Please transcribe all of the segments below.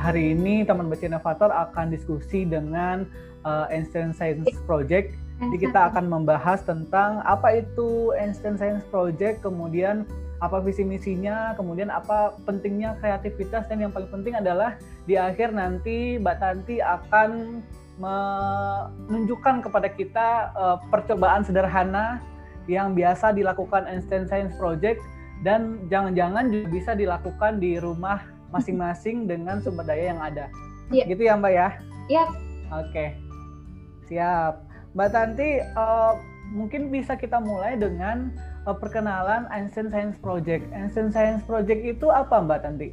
hari ini teman baca inovator akan diskusi dengan uh, Einstein Science Project. Jadi kita akan membahas tentang apa itu Einstein Science Project, kemudian apa visi misinya, kemudian apa pentingnya kreativitas dan yang paling penting adalah di akhir nanti Mbak Tanti akan menunjukkan kepada kita uh, percobaan sederhana yang biasa dilakukan Einstein Science Project dan jangan-jangan juga bisa dilakukan di rumah masing-masing dengan sumber daya yang ada. Yeah. Gitu ya Mbak ya? Iya. Yeah. Oke. Okay. Siap. Mbak Tanti, uh, mungkin bisa kita mulai dengan uh, perkenalan Einstein Science Project. Einstein Science Project itu apa Mbak Tanti?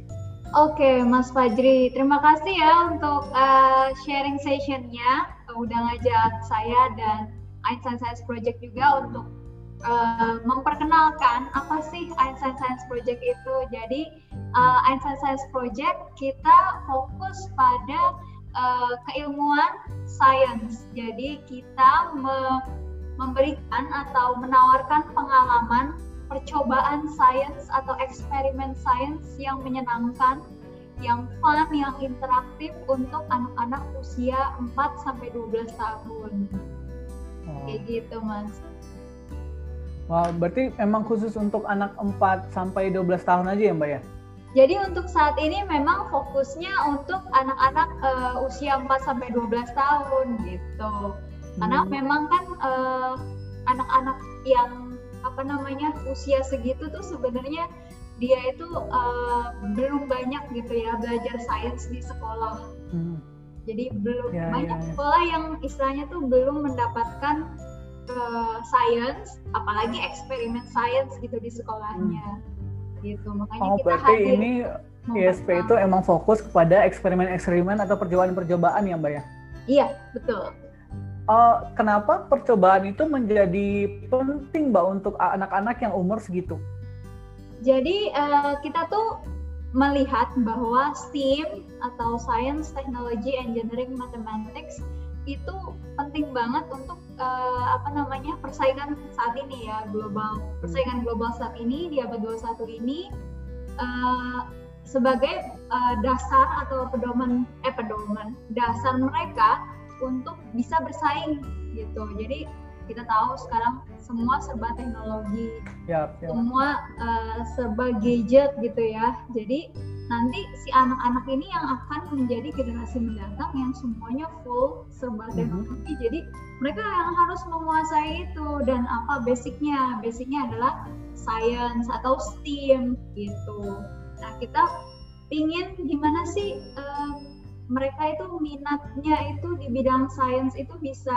Oke, okay, Mas Fajri. Terima kasih ya untuk uh, sharing sessionnya. Udah ngajak saya dan Einstein Science Project juga untuk uh, memperkenalkan apa sih Einstein Science Project itu. Jadi uh, Einstein Science Project kita fokus pada uh, keilmuan sains. Jadi kita me memberikan atau menawarkan pengalaman percobaan sains atau eksperimen sains yang menyenangkan, yang fun, yang interaktif untuk anak-anak usia 4 sampai 12 tahun. Oh. Kayak gitu, Mas. Wow, berarti memang khusus untuk anak 4 sampai 12 tahun aja ya Mbak ya? Jadi untuk saat ini memang fokusnya untuk anak-anak uh, usia 4 sampai 12 tahun gitu. Karena hmm. memang kan uh, anak-anak yang apa namanya usia segitu tuh sebenarnya dia itu uh, belum banyak gitu ya belajar sains di sekolah. Hmm. Jadi belum ya, banyak ya, ya. sekolah yang istilahnya tuh belum mendapatkan uh, science, apalagi eksperimen science gitu di sekolahnya. Hmm. Gitu. Makanya oh, kita berarti hadir ini ISP itu emang fokus kepada eksperimen-eksperimen atau percobaan-percobaan ya, Mbak ya? Iya, betul. Uh, kenapa percobaan itu menjadi penting, Mbak, untuk anak-anak yang umur segitu? Jadi uh, kita tuh melihat bahwa STEAM atau Science, Technology, Engineering, Mathematics itu penting banget untuk uh, apa namanya persaingan saat ini ya global. Persaingan global saat ini di abad 21 ini uh, sebagai uh, dasar atau pedoman eh pedoman dasar mereka untuk bisa bersaing gitu. Jadi kita tahu sekarang semua serba teknologi yep, yep. semua uh, serba gadget gitu ya jadi nanti si anak-anak ini yang akan menjadi generasi mendatang yang semuanya full serba mhm. teknologi. Mm-hmm. Jadi mereka yang harus menguasai itu dan apa basicnya? Basicnya adalah science atau STEAM gitu. Nah kita ingin gimana sih um, mereka itu minatnya itu di bidang sains itu bisa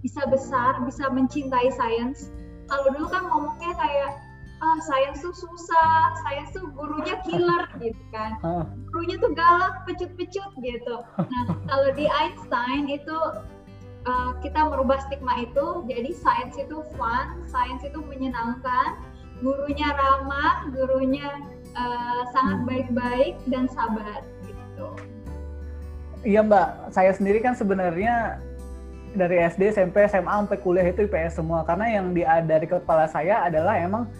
bisa besar, bisa mencintai sains. Kalau dulu kan ngomongnya kayak ah sains tuh susah, sains tuh gurunya killer gitu kan. Ah. Gurunya tuh galak, pecut-pecut gitu. Nah, kalau di Einstein itu uh, kita merubah stigma itu, jadi sains itu fun, sains itu menyenangkan, gurunya ramah, gurunya uh, sangat hmm. baik-baik dan sabar gitu. Iya Mbak, saya sendiri kan sebenarnya dari SD, SMP, SMA sampai kuliah itu IPS semua. Karena yang di dari kepala saya adalah emang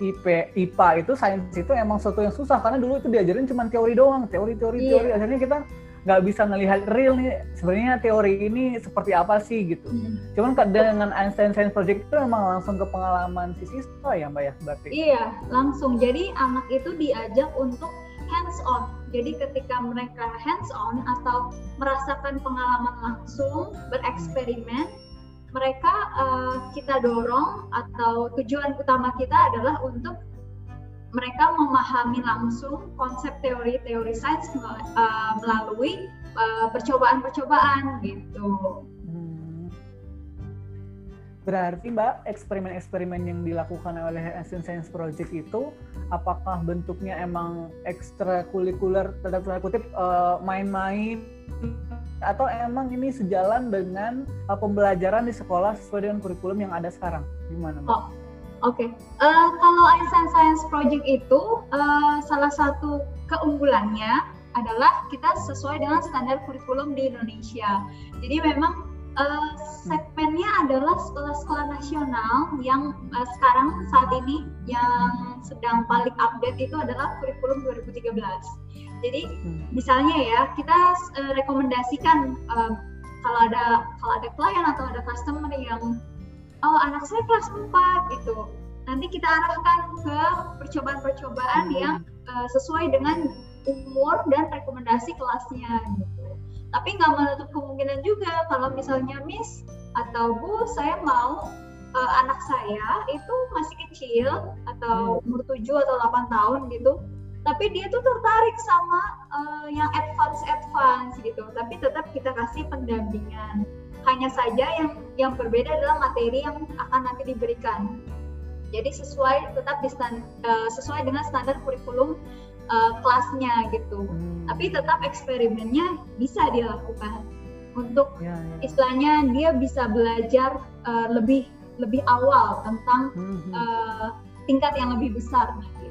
IP IPA itu sains itu emang sesuatu yang susah. Karena dulu itu diajarin cuma teori doang. Teori teori yeah. teori. Akhirnya kita nggak bisa ngelihat real nih sebenarnya teori ini seperti apa sih gitu. Hmm. cuman dengan Einstein Science Project itu emang langsung ke pengalaman si siswa ya mbak ya berarti? Iya langsung. Jadi anak itu diajak untuk hands on jadi ketika mereka hands on atau merasakan pengalaman langsung bereksperimen mereka uh, kita dorong atau tujuan utama kita adalah untuk mereka memahami langsung konsep teori-teori sains uh, melalui uh, percobaan-percobaan gitu. Berarti Mbak, eksperimen-eksperimen yang dilakukan oleh Asian Science Project itu apakah bentuknya emang ekstrakurikuler, tanda kutip main-main atau emang ini sejalan dengan uh, pembelajaran di sekolah sesuai dengan kurikulum yang ada sekarang? Gimana? Oh, Oke, okay. uh, eh, kalau Einstein Science Project itu uh, salah satu keunggulannya adalah kita sesuai dengan standar kurikulum di Indonesia. Jadi memang uh, segmennya adalah sekolah-sekolah nasional yang uh, sekarang saat ini yang sedang paling update itu adalah kurikulum 2013. Jadi hmm. misalnya ya kita uh, rekomendasikan uh, kalau ada kalau ada klien atau ada customer yang oh anak saya kelas 4 gitu. Nanti kita arahkan ke percobaan-percobaan hmm. yang uh, sesuai dengan umur dan rekomendasi kelasnya gitu tapi nggak menutup kemungkinan juga kalau misalnya Miss atau Bu saya mau uh, anak saya itu masih kecil atau hmm. umur 7 atau 8 tahun gitu tapi dia tuh tertarik sama uh, yang advance advance gitu. Tapi tetap kita kasih pendampingan. Hanya saja yang yang berbeda adalah materi yang akan nanti diberikan. Jadi sesuai tetap di stand, uh, sesuai dengan standar kurikulum uh, kelasnya gitu. Hmm. Tapi tetap eksperimennya bisa dilakukan untuk ya, ya. istilahnya dia bisa belajar uh, lebih lebih awal tentang hmm. uh, tingkat yang lebih besar. Gitu.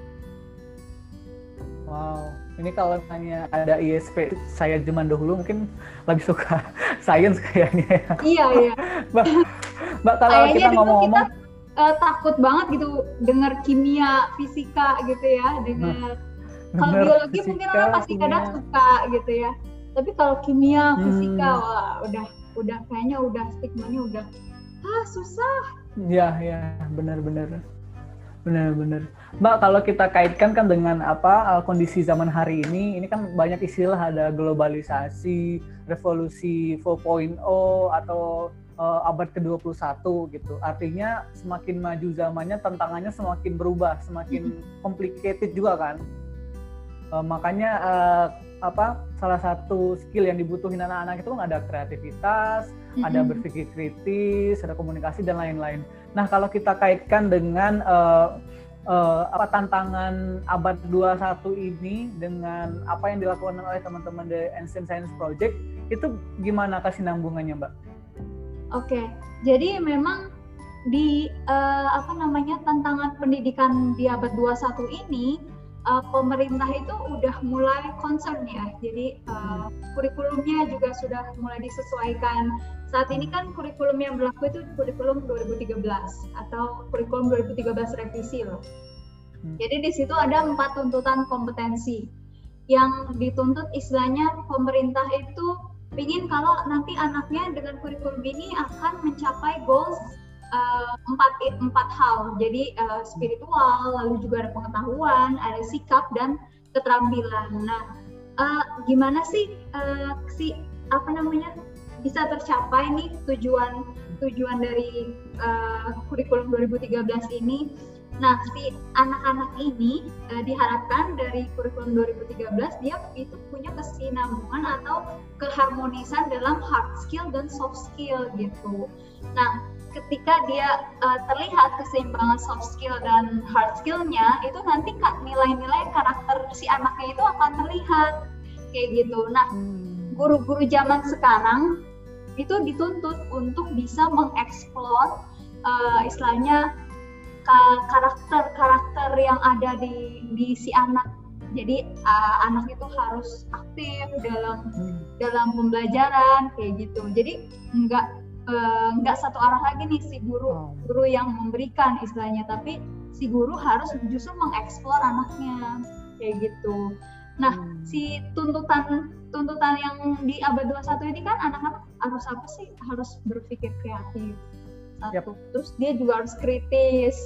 Wow, ini kalau hanya ada ISP saya zaman dahulu mungkin lebih suka science kayaknya. Ya. Iya iya. Mbak, Mbak kalau kita ngomong-ngomong uh, takut banget gitu dengar kimia, fisika gitu ya, dengar nah kalau biologi fisika, mungkin orang pasti kadang suka gitu ya tapi kalau kimia hmm. fisika hmm. wah udah udah kayaknya udah stigmanya udah ah susah ya ya benar-benar benar-benar mbak kalau kita kaitkan kan dengan apa kondisi zaman hari ini ini kan banyak istilah ada globalisasi revolusi 4.0 atau uh, abad ke-21 gitu. Artinya semakin maju zamannya tantangannya semakin berubah, semakin complicated juga kan uh, makanya uh, apa salah satu skill yang dibutuhin anak-anak itu kan ada kreativitas, mm-hmm. ada berpikir kritis, ada komunikasi dan lain-lain. Nah kalau kita kaitkan dengan uh, uh, apa tantangan abad 21 ini dengan apa yang dilakukan oleh teman-teman di Ancient Science Project itu gimana kesinambungannya Mbak? Oke, jadi memang di uh, apa namanya tantangan pendidikan di abad 21 ini uh, pemerintah itu udah mulai concern ya. Jadi uh, kurikulumnya juga sudah mulai disesuaikan. Saat ini kan kurikulum yang berlaku itu kurikulum 2013 atau kurikulum 2013 revisi loh. Hmm. Jadi di situ ada empat tuntutan kompetensi yang dituntut istilahnya pemerintah itu ingin kalau nanti anaknya dengan kurikulum ini akan mencapai goals uh, empat hal. Jadi uh, spiritual, lalu juga ada pengetahuan, ada sikap dan keterampilan. Nah, uh, gimana sih uh, si apa namanya bisa tercapai nih tujuan tujuan dari uh, kurikulum 2013 ini? Nah, si anak-anak ini uh, diharapkan dari kurikulum 2013 dia itu punya kesinambungan atau keharmonisan dalam hard skill dan soft skill gitu. Nah, ketika dia uh, terlihat keseimbangan soft skill dan hard skillnya itu nanti nilai-nilai karakter si anaknya itu akan terlihat kayak gitu. Nah, hmm. guru-guru zaman sekarang itu dituntut untuk bisa mengeksplor uh, istilahnya karakter-karakter yang ada di di si anak. Jadi uh, anak itu harus aktif dalam hmm. dalam pembelajaran kayak gitu. Jadi enggak Eh, nggak uh, satu arah lagi nih si guru oh. guru yang memberikan istilahnya. Tapi si guru harus justru mengeksplor anaknya kayak gitu. Nah hmm. si tuntutan tuntutan yang di abad 21 ini kan anak-anak harus apa sih? Harus berpikir kreatif. Satu. Yep. terus dia juga harus kritis.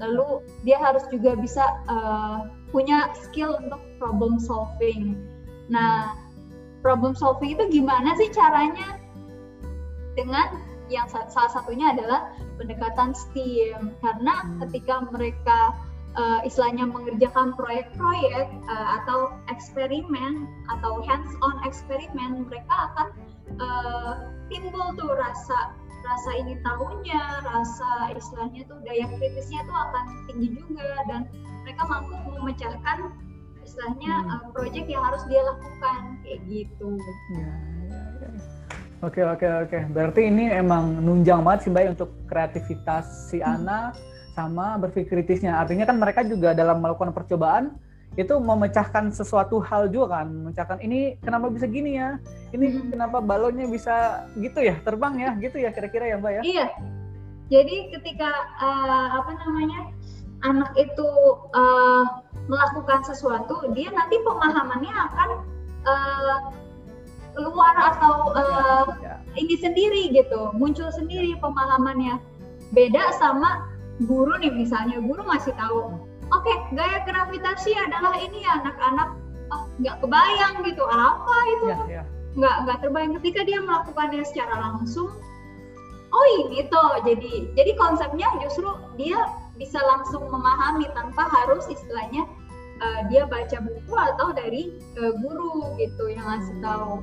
Lalu dia harus juga bisa uh, punya skill untuk problem solving. Nah problem solving itu gimana sih caranya dengan yang salah satunya adalah pendekatan STEAM karena hmm. ketika mereka uh, istilahnya mengerjakan proyek-proyek uh, atau eksperimen atau hands-on eksperimen mereka akan uh, timbul tuh rasa rasa ingin tahunya, rasa istilahnya tuh daya kritisnya tuh akan tinggi juga dan mereka mampu memecahkan istilahnya hmm. uh, proyek yang harus dia lakukan kayak gitu. Ya. Oke oke oke. Berarti ini emang nunjang banget sih Mbak untuk kreativitas si hmm. anak sama berpikir kritisnya. Artinya kan mereka juga dalam melakukan percobaan itu memecahkan sesuatu hal juga kan memecahkan ini kenapa bisa gini ya ini hmm. kenapa balonnya bisa gitu ya terbang ya gitu ya kira-kira ya mbak ya iya jadi ketika uh, apa namanya anak itu uh, melakukan sesuatu dia nanti pemahamannya akan uh, keluar atau uh, ya, ya. ini sendiri gitu muncul sendiri pemahamannya. Beda sama guru nih misalnya guru masih tahu oke okay, gaya gravitasi adalah ini ya anak-anak oh, nggak kebayang gitu apa itu? Ya, ya. nggak nggak terbayang. Ketika dia melakukannya secara langsung oh ini tuh jadi jadi konsepnya justru dia bisa langsung memahami tanpa harus istilahnya uh, dia baca buku atau dari uh, guru gitu yang ngasih tahu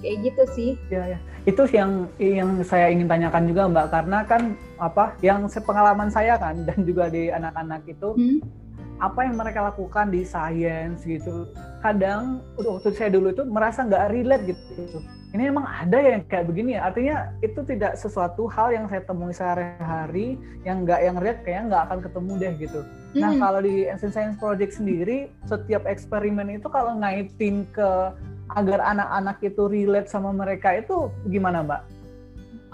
kayak gitu sih. Ya, ya. Itu yang yang saya ingin tanyakan juga Mbak karena kan apa yang pengalaman saya kan dan juga di anak-anak itu hmm? apa yang mereka lakukan di science gitu kadang waktu saya dulu itu merasa nggak relate gitu ini emang ada yang kayak begini ya artinya itu tidak sesuatu hal yang saya temui sehari-hari yang nggak yang relate kayaknya nggak akan ketemu deh gitu nah hmm. kalau di Ancient Science Project sendiri setiap eksperimen itu kalau ngaitin ke agar anak-anak itu relate sama mereka itu gimana mbak?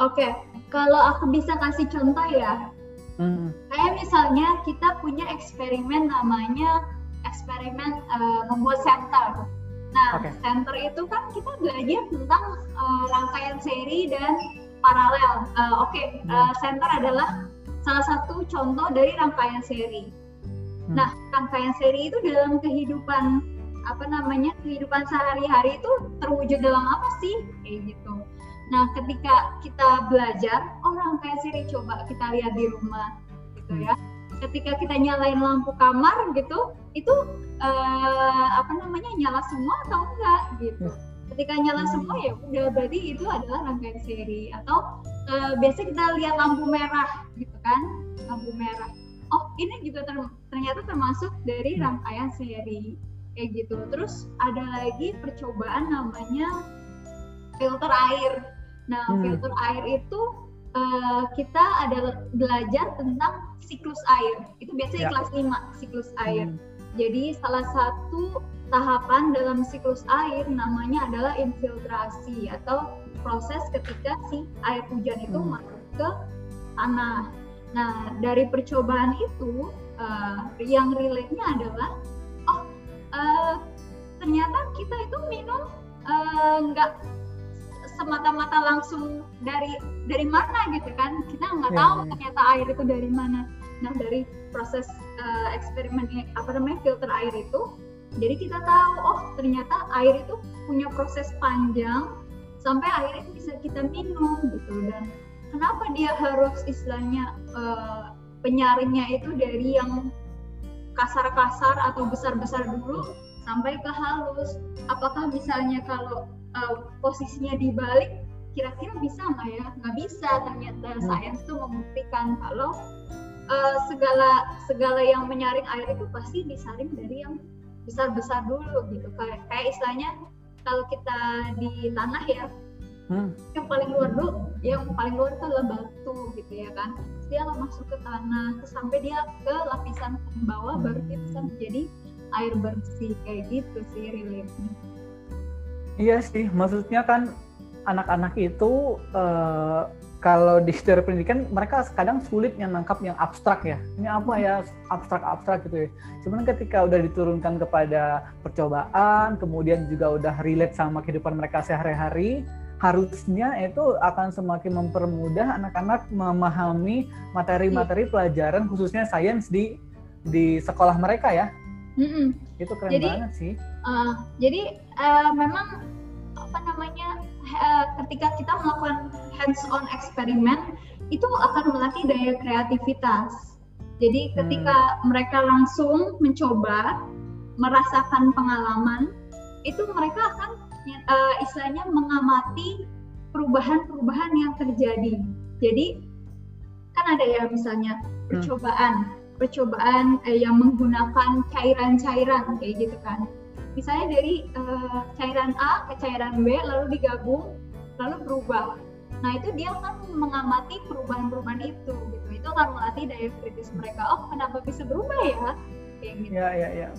Oke, okay. kalau aku bisa kasih contoh ya, Hmm. Kayak misalnya kita punya eksperimen namanya eksperimen uh, membuat center. Nah, okay. center itu kan kita belajar tentang uh, rangkaian seri dan paralel. Uh, Oke, okay, hmm. uh, center adalah salah satu contoh dari rangkaian seri. Hmm. Nah, rangkaian seri itu dalam kehidupan apa namanya kehidupan sehari-hari itu terwujud dalam apa sih? Kayak gitu. Nah, ketika kita belajar, orang kayak Siri coba kita lihat di rumah, gitu ya. Ketika kita nyalain lampu kamar gitu, itu uh, apa namanya nyala semua atau enggak gitu. Ketika nyala semua ya udah berarti itu adalah rangkaian seri atau uh, biasa kita lihat lampu merah gitu kan, lampu merah. Oh ini juga ter ternyata termasuk dari rangkaian seri kayak gitu. Terus ada lagi percobaan namanya filter air Nah, hmm. filter air itu uh, kita ada belajar tentang siklus air. Itu biasanya ya. kelas 5, siklus air. Hmm. Jadi salah satu tahapan dalam siklus air namanya adalah infiltrasi atau proses ketika si air hujan itu hmm. masuk ke tanah. Nah, dari percobaan itu uh, yang relate-nya adalah uh, ternyata kita itu minum nggak uh, semata-mata langsung dari dari mana gitu kan. Kita nggak yeah, tahu yeah. ternyata air itu dari mana. Nah dari proses uh, eksperimen apa namanya filter air itu jadi kita tahu oh ternyata air itu punya proses panjang sampai air itu bisa kita minum gitu. Dan kenapa dia harus istilahnya uh, penyaringnya itu dari yang kasar-kasar atau besar-besar dulu sampai ke halus. Apakah misalnya kalau uh, posisinya dibalik kira-kira bisa nggak ya? Nggak bisa ternyata hmm. sains tuh membuktikan kalau uh, segala segala yang menyaring air itu pasti disaring dari yang besar-besar dulu gitu. Kayak kayak istilahnya kalau kita di tanah ya hmm. yang paling luar dulu yang paling luar itu adalah batu gitu ya kan terus dia masuk ke tanah terus sampai dia ke lapisan bawah baru dia bisa menjadi air bersih kayak gitu sih reliefnya Iya sih, maksudnya kan anak-anak itu uh, kalau di teori pendidikan mereka kadang sulit yang nangkap yang abstrak ya. Ini apa ya abstrak-abstrak gitu ya. Cuman ketika udah diturunkan kepada percobaan, kemudian juga udah relate sama kehidupan mereka sehari-hari, harusnya itu akan semakin mempermudah anak-anak memahami materi-materi pelajaran khususnya sains di di sekolah mereka ya. Mm -mm. Itu keren jadi, banget sih. Uh, jadi uh, memang apa namanya uh, ketika kita melakukan hands-on eksperimen itu akan melatih daya kreativitas. Jadi ketika hmm. mereka langsung mencoba merasakan pengalaman, itu mereka akan uh, istilahnya mengamati perubahan-perubahan yang terjadi. Jadi kan ada ya misalnya hmm. percobaan. Hmm percobaan eh, yang menggunakan cairan-cairan kayak gitu kan. Misalnya dari uh, cairan A ke cairan B lalu digabung lalu berubah. Nah itu dia akan mengamati perubahan-perubahan itu gitu. Itu akan melatih daya kritis mereka. Oh kenapa bisa berubah ya? Kayak gitu. Ya ya ya.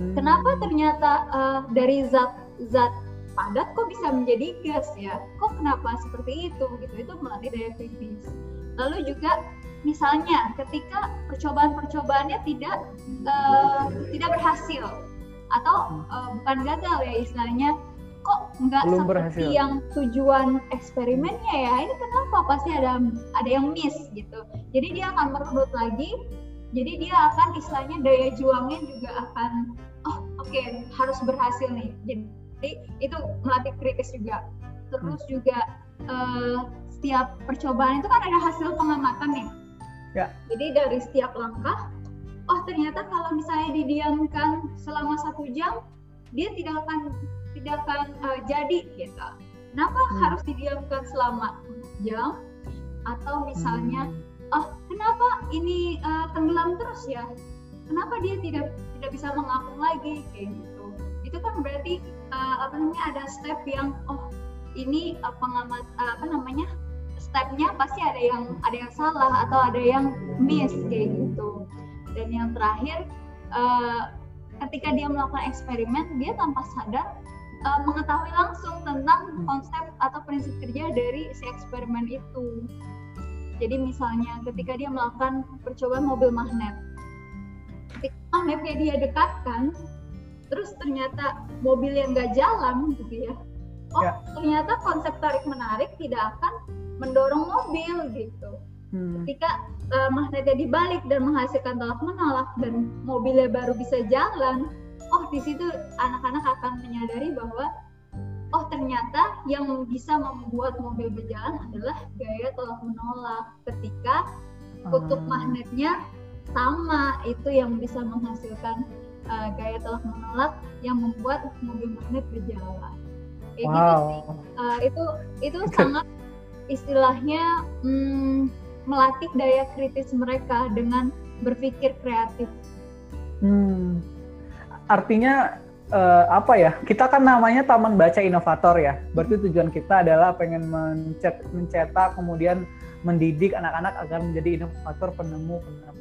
hmm. kenapa ternyata uh, dari zat zat padat kok bisa menjadi gas ya? Kok kenapa seperti itu? Gitu itu melatih daya kritis lalu juga misalnya ketika percobaan-percobaannya tidak uh, tidak berhasil atau uh, bukan gagal ya istilahnya kok nggak seperti berhasil. yang tujuan eksperimennya ya? Ini kenapa? Pasti ada ada yang miss gitu. Jadi dia akan merunut lagi jadi dia akan istilahnya daya juangnya juga akan oh oke okay, harus berhasil nih. Jadi itu melatih kritis juga terus hmm. juga uh, setiap percobaan itu kan ada hasil pengamatan nih ya. jadi dari setiap langkah oh ternyata kalau misalnya didiamkan selama satu jam dia tidak akan tidak akan uh, jadi gitu kenapa hmm. harus didiamkan selama jam atau misalnya hmm. oh kenapa ini uh, tenggelam terus ya kenapa dia tidak tidak bisa mengapung lagi kayak gitu itu kan berarti uh, apa namanya ada step yang oh ini uh, pengamat uh, apa namanya stepnya pasti ada yang ada yang salah atau ada yang miss kayak gitu. Dan yang terakhir uh, ketika dia melakukan eksperimen dia tanpa sadar uh, mengetahui langsung tentang konsep atau prinsip kerja dari si eksperimen itu. Jadi misalnya ketika dia melakukan percobaan mobil magnet ketika magnetnya dia dekatkan terus ternyata mobil yang nggak jalan gitu ya oh ya. ternyata konsep tarik menarik tidak akan mendorong mobil gitu hmm. ketika uh, magnetnya dibalik dan menghasilkan tolak menolak dan mobilnya baru bisa jalan oh di situ anak-anak akan menyadari bahwa oh ternyata yang bisa membuat mobil berjalan adalah gaya tolak menolak ketika kutub hmm. magnetnya sama itu yang bisa menghasilkan uh, gaya tolak menolak yang membuat mobil magnet berjalan. Kayak gitu wow. gitu sih. Uh, itu itu sangat istilahnya hmm, melatih daya kritis mereka dengan berpikir kreatif. Hmm. Artinya uh, apa ya? Kita kan namanya Taman Baca Inovator ya. Berarti tujuan kita adalah pengen mencet, mencetak kemudian mendidik anak-anak agar menjadi inovator penemu penemu.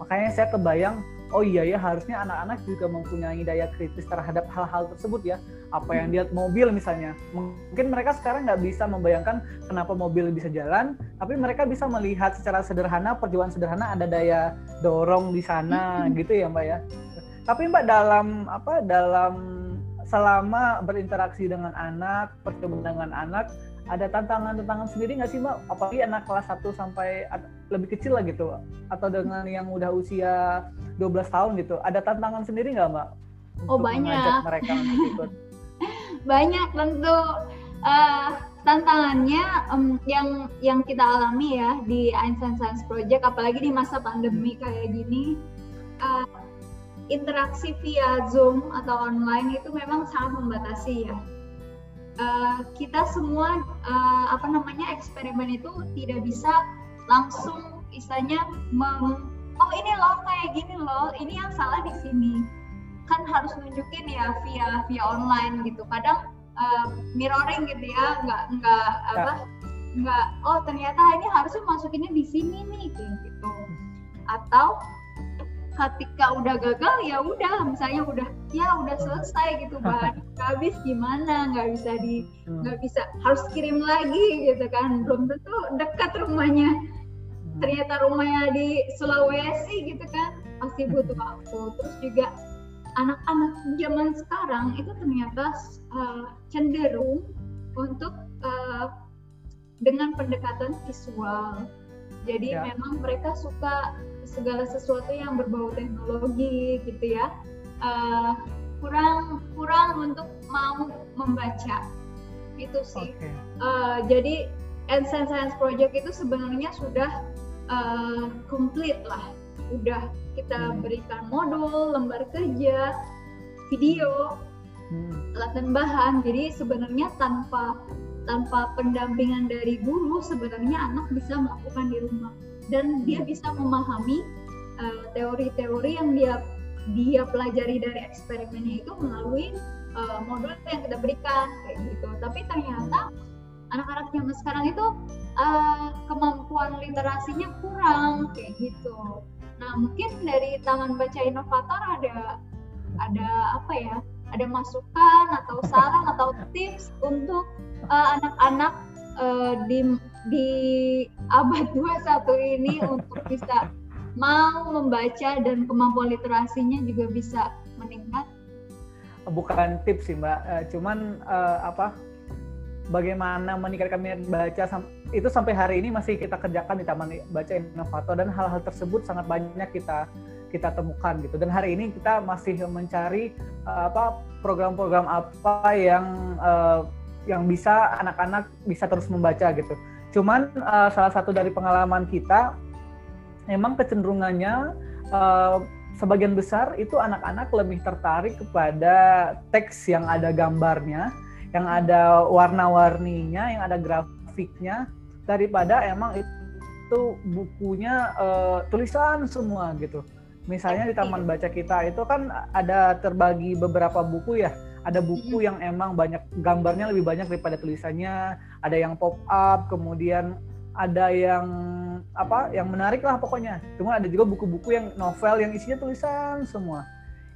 Makanya saya kebayang oh iya ya harusnya anak-anak juga mempunyai daya kritis terhadap hal-hal tersebut ya. Apa yang dia mobil misalnya. Mungkin mereka sekarang nggak bisa membayangkan kenapa mobil bisa jalan tapi mereka bisa melihat secara sederhana perjuangan sederhana ada daya dorong di sana gitu ya mbak ya. Tapi mbak dalam apa dalam selama berinteraksi dengan anak pertemuan dengan anak ada tantangan-tantangan sendiri nggak sih mbak? Apalagi anak kelas 1 sampai lebih kecil lah gitu, atau dengan yang udah usia 12 tahun gitu, ada tantangan sendiri nggak mbak? Oh banyak. mereka untuk ikut. banyak tentu. Uh, tantangannya um, yang yang kita alami ya di Einstein Science Project, apalagi di masa pandemi kayak gini, uh, interaksi via Zoom atau online itu memang sangat membatasi ya uh, kita semua uh, apa namanya eksperimen itu tidak bisa langsung istilahnya mem oh ini loh kayak gini loh ini yang salah di sini. Kan harus nunjukin ya via via online gitu. Kadang uh, mirroring gitu ya nggak nggak apa nggak oh ternyata ini harusnya masukinnya di sini nih gitu. Atau ketika udah gagal ya udah misalnya udah ya udah selesai gitu bahan habis gimana nggak bisa di hmm. nggak bisa harus kirim lagi gitu kan belum tentu dekat rumahnya hmm. ternyata rumahnya di Sulawesi gitu kan pasti butuh waktu terus juga anak-anak zaman sekarang itu ternyata uh, cenderung untuk uh, dengan pendekatan visual jadi ya. memang mereka suka segala sesuatu yang berbau teknologi gitu ya uh, kurang kurang untuk mau membaca itu sih okay. uh, eh, jadi Ensign Science Project itu sebenarnya sudah uh, komplit lah udah kita hmm. berikan modul lembar kerja video hmm. alat dan bahan jadi sebenarnya tanpa tanpa pendampingan dari guru sebenarnya anak bisa melakukan di rumah dan dia bisa memahami uh, teori-teori yang dia dia pelajari dari eksperimennya itu melalui uh, modul yang kita berikan kayak gitu. Tapi ternyata anak-anak zaman sekarang itu uh, kemampuan literasinya kurang kayak gitu. Nah mungkin dari Taman Baca Inovator ada ada apa ya ada masukan atau saran atau tips untuk anak-anak uh, uh, di di abad 21 ini untuk bisa mau membaca dan kemampuan literasinya juga bisa meningkat? Bukan tips sih mbak, uh, cuman uh, apa bagaimana meningkatkan minat baca itu sampai hari ini masih kita kerjakan di Taman Baca Inovator dan hal-hal tersebut sangat banyak kita kita temukan gitu dan hari ini kita masih mencari uh, apa program-program apa yang yang bisa anak-anak bisa terus membaca gitu. Cuman uh, salah satu dari pengalaman kita memang kecenderungannya uh, sebagian besar itu anak-anak lebih tertarik kepada teks yang ada gambarnya, yang ada warna-warninya, yang ada grafiknya daripada emang itu bukunya uh, tulisan semua gitu. Misalnya di taman baca kita itu kan ada terbagi beberapa buku ya. Ada buku yang emang banyak gambarnya lebih banyak daripada tulisannya. Ada yang pop up, kemudian ada yang apa? Yang menarik lah pokoknya. Cuma ada juga buku-buku yang novel yang isinya tulisan semua.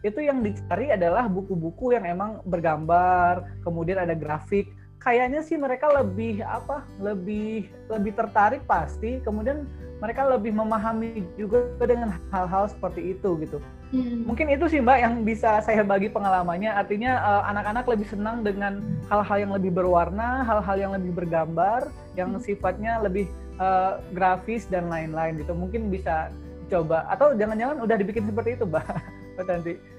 Itu yang dicari adalah buku-buku yang emang bergambar, kemudian ada grafik kayaknya sih mereka lebih apa lebih lebih tertarik pasti. Kemudian mereka lebih memahami juga dengan hal-hal seperti itu gitu. Hmm. mungkin itu sih mbak yang bisa saya bagi pengalamannya. Artinya eh, anak-anak lebih senang dengan hal-hal yang lebih berwarna hal-hal yang lebih bergambar yang hmm. sifatnya lebih uh, grafis dan lain-lain gitu. Mungkin bisa coba. Atau jangan-jangan udah dibikin seperti itu mbak mbak Tanti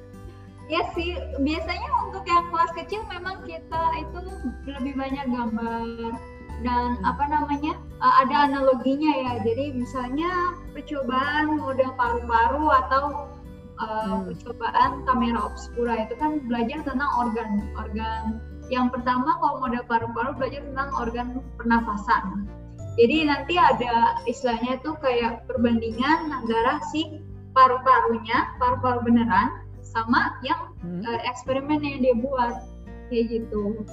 Ya sih, biasanya untuk yang kelas kecil memang kita itu lebih banyak gambar dan apa namanya uh, ada analoginya ya. Jadi misalnya percobaan model paru-paru atau uh, hmm. percobaan kamera obscura itu kan belajar tentang organ organ. Yang pertama kalau model paru-paru belajar tentang organ pernafasan. Jadi nanti ada istilahnya itu kayak perbandingan antara si paru-parunya, paru-paru beneran sama yang hmm. uh, eksperimen yang dia buat kayak gitu.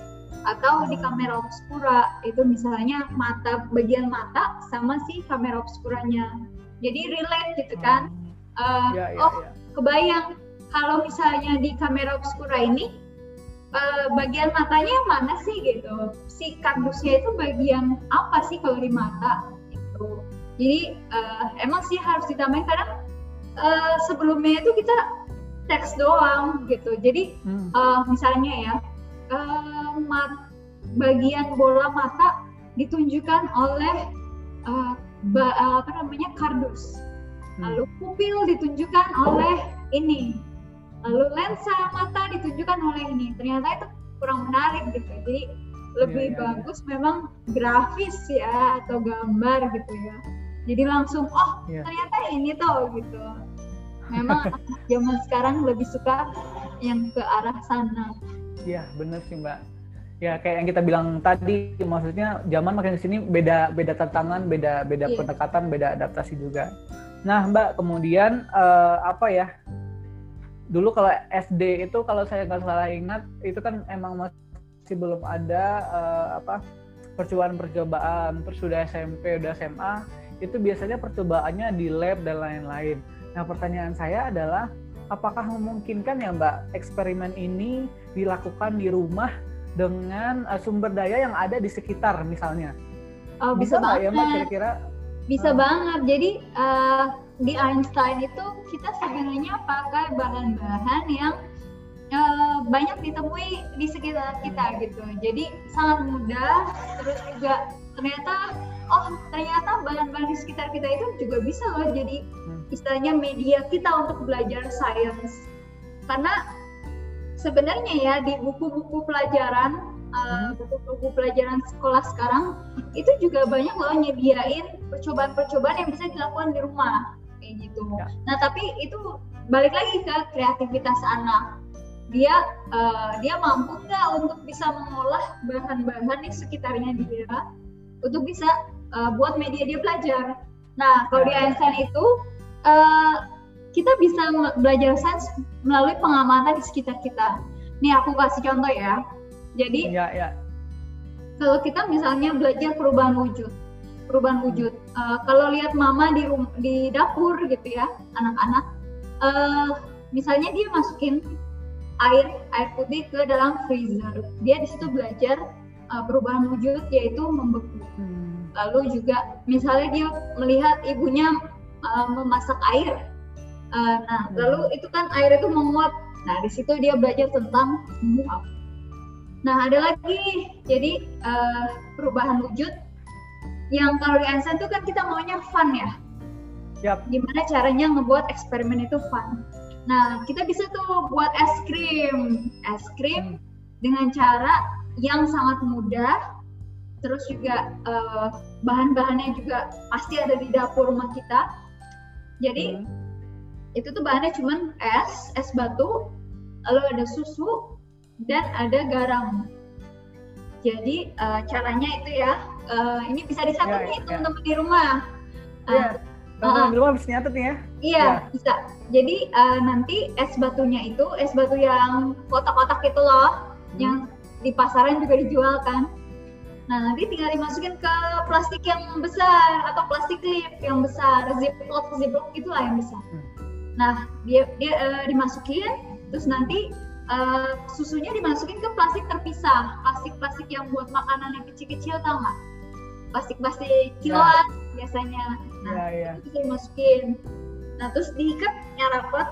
Atau di kamera obscura itu misalnya mata bagian mata sama si kamera obscuranya. Jadi relate gitu kan? Uh, ya, ya, oh ya. kebayang kalau misalnya di kamera obscura ini uh, bagian matanya mana sih gitu? Si kardusnya itu bagian apa sih kalau di mata gitu? Jadi uh, emang sih harus ditambahin karena uh, sebelumnya itu kita teks doang gitu. Jadi hmm. uh, misalnya ya uh, mat, bagian bola mata ditunjukkan oleh uh, ba, uh, apa namanya kardus. Hmm. Lalu pupil ditunjukkan oleh ini. Lalu lensa mata ditunjukkan oleh ini. Ternyata itu kurang menarik gitu. Jadi lebih yeah, yeah, bagus yeah. memang grafis ya atau gambar gitu ya. Jadi langsung oh yeah. ternyata ini tuh gitu memang zaman sekarang lebih suka yang ke arah sana. Iya, benar sih Mbak. Ya kayak yang kita bilang tadi, maksudnya zaman makin sini beda beda tantangan, beda beda yeah. pendekatan, beda adaptasi juga. Nah Mbak, kemudian uh, apa ya? Dulu kalau SD itu kalau saya nggak salah ingat itu kan emang masih belum ada uh, apa percobaan-percobaan. Terus sudah SMP, udah SMA, itu biasanya percobaannya di lab dan lain-lain. Nah, pertanyaan saya adalah apakah memungkinkan ya Mbak eksperimen ini dilakukan di rumah dengan uh, sumber daya yang ada di sekitar misalnya? Oh, bisa, bisa banget. ya Mbak kira-kira? Bisa uh, banget. Jadi uh, di Einstein itu kita sebenarnya pakai bahan-bahan yang uh, banyak ditemui di sekitar kita gitu. Jadi sangat mudah. Terus juga ternyata oh ternyata bahan-bahan di sekitar kita itu juga bisa loh jadi hmm. istilahnya media kita untuk belajar sains karena sebenarnya ya di buku-buku pelajaran uh, buku-buku pelajaran sekolah sekarang itu juga banyak loh nyediain percobaan-percobaan yang bisa dilakukan di rumah kayak gitu. Ya. Nah tapi itu balik lagi ke kreativitas anak. Dia uh, dia mampu nggak untuk bisa mengolah bahan-bahan di sekitarnya dia untuk bisa uh, buat media dia belajar. Nah, kalau di Einstein itu uh, kita bisa belajar sains melalui pengamatan di sekitar kita. Nih aku kasih contoh ya. Jadi ya, ya. kalau kita misalnya belajar perubahan wujud, perubahan wujud. Uh, kalau lihat mama di di dapur gitu ya, anak-anak, uh, misalnya dia masukin air air putih ke dalam freezer. Dia di situ belajar uh, perubahan wujud yaitu membeku. Hmm. Lalu juga misalnya dia melihat ibunya uh, memasak air. Uh, nah, hmm. lalu itu kan air itu menguap. Nah, di situ dia belajar tentang menguap. Nah, ada lagi jadi uh, perubahan wujud yang kalau di Einstein itu kan kita maunya fun ya. Yep. Gimana caranya ngebuat eksperimen itu fun. Nah, kita bisa tuh buat es krim. Es krim hmm. dengan cara yang sangat mudah. Terus juga uh, bahan-bahannya juga pasti ada di dapur rumah kita. Jadi hmm. itu tuh bahannya cuman es, es batu, lalu ada susu dan ada garam. Jadi uh, caranya itu ya, uh, ini bisa disatuin yeah, yeah. teman-teman di rumah. Uh, Teman-teman di rumah bisa nyatet nih ya? Iya, ya. bisa. Jadi uh, nanti es batunya itu es batu yang kotak-kotak itu loh, hmm. yang di pasaran juga dijual kan. Nah nanti tinggal dimasukin ke plastik yang besar atau plastik clip yang besar, ziplock ziplock itulah yang besar. Hmm. Nah dia dia uh, dimasukin, terus nanti uh, susunya dimasukin ke plastik terpisah, plastik-plastik yang buat makanan yang kecil-kecil tau nggak? Plastik-plastik kiloan ya. biasanya. Nah ya, ya. itu bisa dimasukin nah terus diikatnya rapat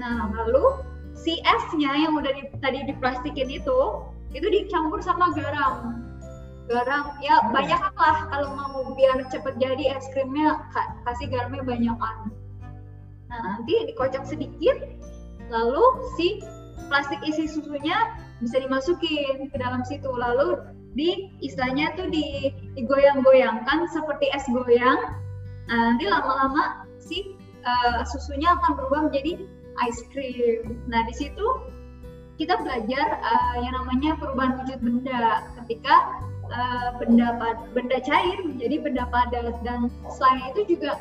nah lalu si esnya yang udah di, tadi diplastikin itu itu dicampur sama garam. Garam ya banyak lah kalau mau biar cepet jadi es krimnya kasih garamnya banyakan nah nanti dikocok sedikit lalu si plastik isi susunya bisa dimasukin ke dalam situ. Lalu di istilahnya tuh di digoyang-goyangkan seperti es goyang. Nah nanti lama-lama si uh, susunya akan berubah menjadi ice cream. Nah di situ kita belajar uh, yang namanya perubahan wujud benda. Ketika uh, benda benda cair menjadi benda padat. Dan selain itu juga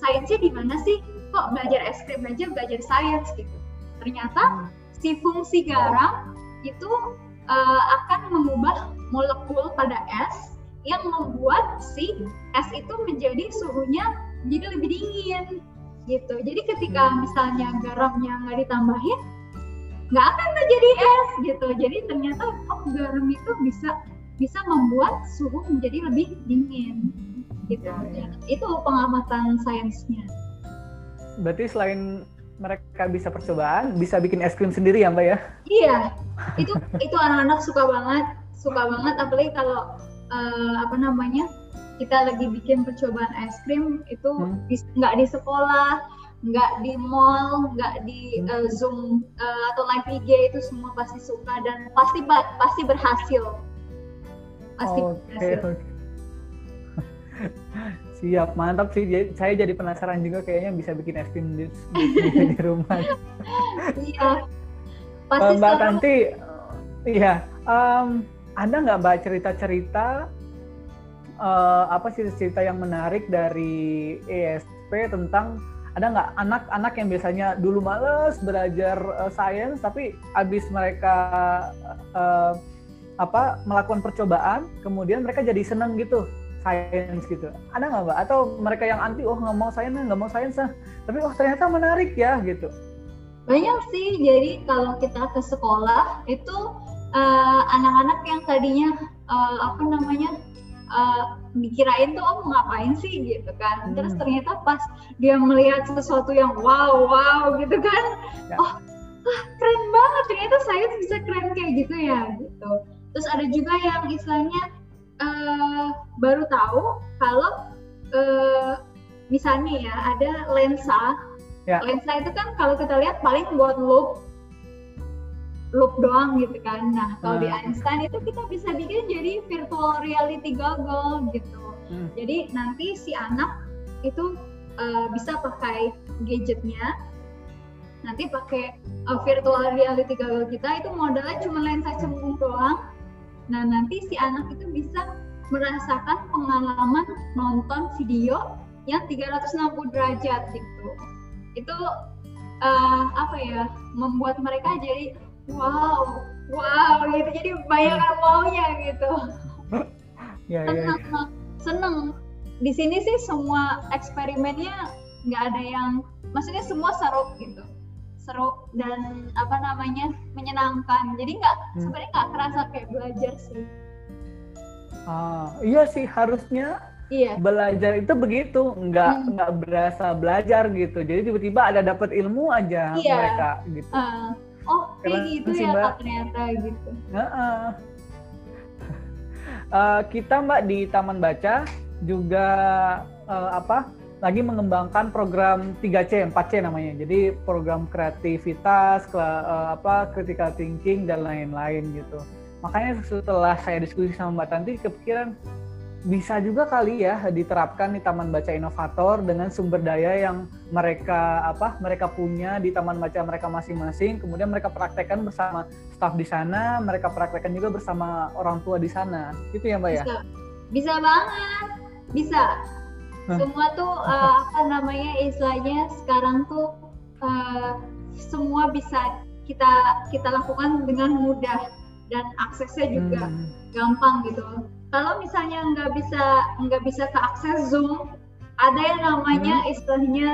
sainsnya di mana sih? Kok belajar es krim aja belajar sains gitu. Ternyata si fungsi garam itu uh, akan mengubah molekul pada es yang membuat si es itu menjadi suhunya menjadi lebih dingin gitu. Jadi ketika misalnya garamnya nggak ditambahin nggak akan terjadi es gitu. Jadi ternyata oh garam itu bisa bisa membuat suhu menjadi lebih dingin gitu. Ya, ya. itu pengamatan sainsnya. Berarti selain mereka bisa percobaan bisa bikin es krim sendiri ya mbak ya? Iya. Itu itu anak-anak suka banget suka banget. Apalagi kalau uh, apa namanya kita lagi bikin percobaan es krim itu hmm. nggak di sekolah nggak di mall nggak di uh, zoom uh, atau live IG itu semua pasti suka dan pasti pasti berhasil. Pasti okay. berhasil. siap mantap sih. Saya jadi penasaran juga kayaknya bisa bikin es krim di, di, di rumah. Iya. Pasti mbak Tanti iya um, ada nggak mbak cerita-cerita uh, apa sih cerita yang menarik dari ESP tentang ada nggak anak-anak yang biasanya dulu males belajar uh, sains tapi abis mereka uh, apa melakukan percobaan kemudian mereka jadi seneng gitu sains gitu. Ada nggak mbak? Atau mereka yang anti oh nggak mau sains nggak mau sains ah. Tapi oh ternyata menarik ya gitu. Banyak sih. Jadi kalau kita ke sekolah itu anak-anak uh, yang tadinya uh, apa namanya uh, dikirain tuh oh ngapain sih gitu kan hmm. terus ternyata pas dia melihat sesuatu yang wow wow gitu kan ya. oh ah, keren banget ternyata saya bisa keren kayak gitu ya gitu terus ada juga yang istilahnya uh, baru tahu kalau uh, misalnya ya ada lensa ya. lensa itu kan kalau kita lihat paling buat loop loop doang gitu kan. Nah kalau hmm. di Einstein itu kita bisa bikin jadi virtual reality goggle gitu. Hmm. Jadi nanti si anak itu uh, bisa pakai gadgetnya, nanti pakai uh, virtual reality goggle kita itu modalnya cuma lensa cembung doang. Nah nanti si anak itu bisa merasakan pengalaman nonton video yang 360 derajat gitu. Itu uh, apa ya membuat mereka jadi wow wow gitu. Jadi bayangan wownya gitu. Ya, seneng ya. seneng di sini sih semua eksperimennya nggak ada yang maksudnya semua seru gitu. Seru dan apa namanya menyenangkan. Jadi nggak hmm. sebenarnya nggak kerasa kayak belajar sih. Ah iya sih harusnya iya. belajar itu begitu. Nggak hmm. nggak berasa belajar gitu. Jadi tiba-tiba ada dapat ilmu aja iya. mereka gitu. Uh, oh kayak gitu ya mbak, ternyata gitu uh -uh. uh, kita mbak di taman baca juga uh, apa lagi mengembangkan program 3C, 4C namanya. Jadi program kreativitas, ke, uh, apa critical thinking dan lain-lain gitu. Makanya setelah saya diskusi sama Mbak Tanti kepikiran bisa juga kali ya diterapkan di Taman Baca Inovator dengan sumber daya yang mereka apa mereka punya di taman baca mereka masing-masing. Kemudian mereka praktekkan bersama staf di sana mereka praktekkan juga bersama orang tua di sana. Itu ya mbak ya? Bisa. Banget. Bisa. Semua tuh uh, apa namanya istilahnya sekarang tuh uh, semua bisa kita kita lakukan dengan mudah dan aksesnya juga hmm. gampang gitu kalau misalnya nggak bisa nggak bisa ke akses zoom ada yang namanya hmm. istilahnya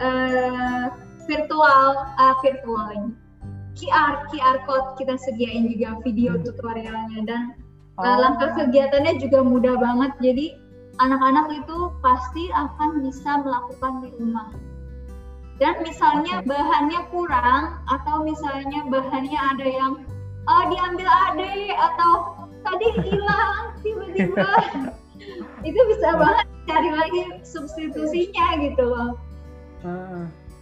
uh, virtual uh, virtual QR QR code kita sediain juga video hmm. tutorialnya dan oh. uh, langkah kegiatannya juga mudah banget jadi anak-anak itu pasti akan bisa melakukan di rumah. Dan misalnya bahannya kurang atau misalnya bahannya ada yang oh, diambil ade atau tadi hilang tiba-tiba itu bisa banget cari lagi substitusinya gitu loh.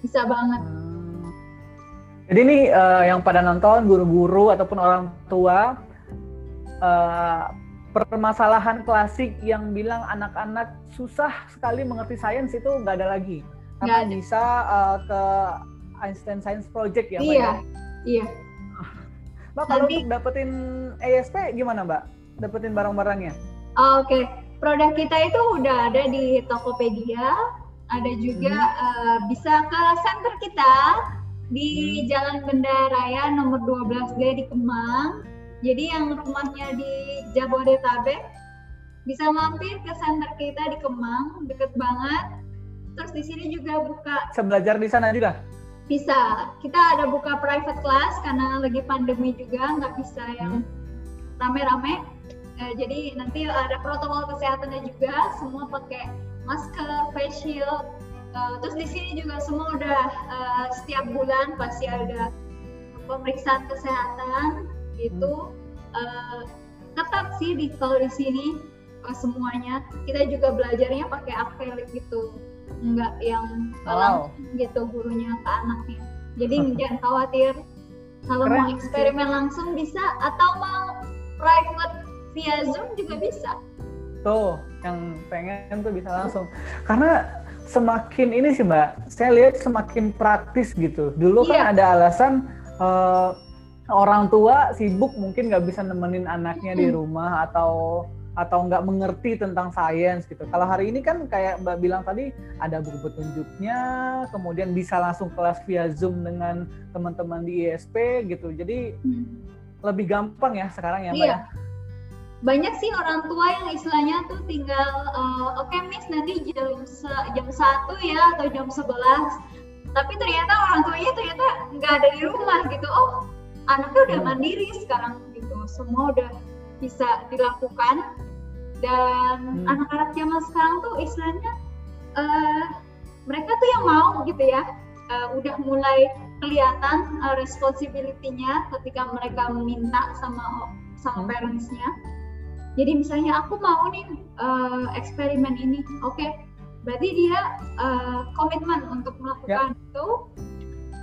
Bisa banget. Jadi ini uh, yang pada nonton guru-guru ataupun orang tua uh, permasalahan klasik yang bilang anak-anak susah sekali mengerti sains itu nggak ada lagi karena bisa uh, ke Einstein Science Project ya iya ya? iya Mbak kalau untuk dapetin ESP gimana Mbak dapetin barang-barangnya oh, oke okay. produk kita itu udah ada di Tokopedia ada juga hmm. uh, bisa ke center kita di hmm. Jalan Benda Raya nomor 12D di Kemang jadi yang rumahnya di Jabodetabek bisa mampir ke center kita di Kemang, deket banget. Terus di sini juga buka. Bisa belajar di sana juga? Bisa. Kita ada buka private class karena lagi pandemi juga, nggak bisa yang hmm. rame-rame. Eh, jadi nanti ada protokol kesehatannya juga, semua pakai masker, face shield. Uh, terus di sini juga semua udah uh, setiap bulan pasti ada pemeriksaan kesehatan gitu uh, ketat sih di kalau di sini uh, semuanya kita juga belajarnya pakai akrilik gitu nggak yang wow. gitu gurunya ke anaknya. Jadi jangan khawatir. Kalau mau eksperimen langsung bisa atau mau private via zoom juga bisa. Tuh yang pengen tuh bisa langsung. Karena semakin ini sih mbak saya lihat semakin praktis gitu. Dulu kan iya. kan ada alasan uh, orang tua sibuk mungkin nggak bisa nemenin anaknya di rumah atau atau nggak mengerti tentang sains gitu. Kalau hari ini kan kayak Mbak bilang tadi ada buku petunjuknya, kemudian bisa langsung kelas via Zoom dengan teman-teman di ISP gitu. Jadi hmm. lebih gampang ya sekarang ya Mbak iya. ya. Banyak sih orang tua yang istilahnya tuh tinggal uh, oke okay, Miss nanti jam jam satu ya atau jam 11. Tapi ternyata orang tuanya ternyata nggak ada di rumah gitu. Oh, anaknya udah hmm. mandiri sekarang gitu semua udah bisa dilakukan dan hmm. anak-anak zaman sekarang tuh istilahnya uh, mereka tuh yang mau gitu ya uh, udah mulai kelihatan uh, responsibility-nya ketika mereka minta sama sama hmm. parentsnya jadi misalnya aku mau nih uh, eksperimen ini oke okay. berarti dia uh, komitmen untuk melakukan yeah. itu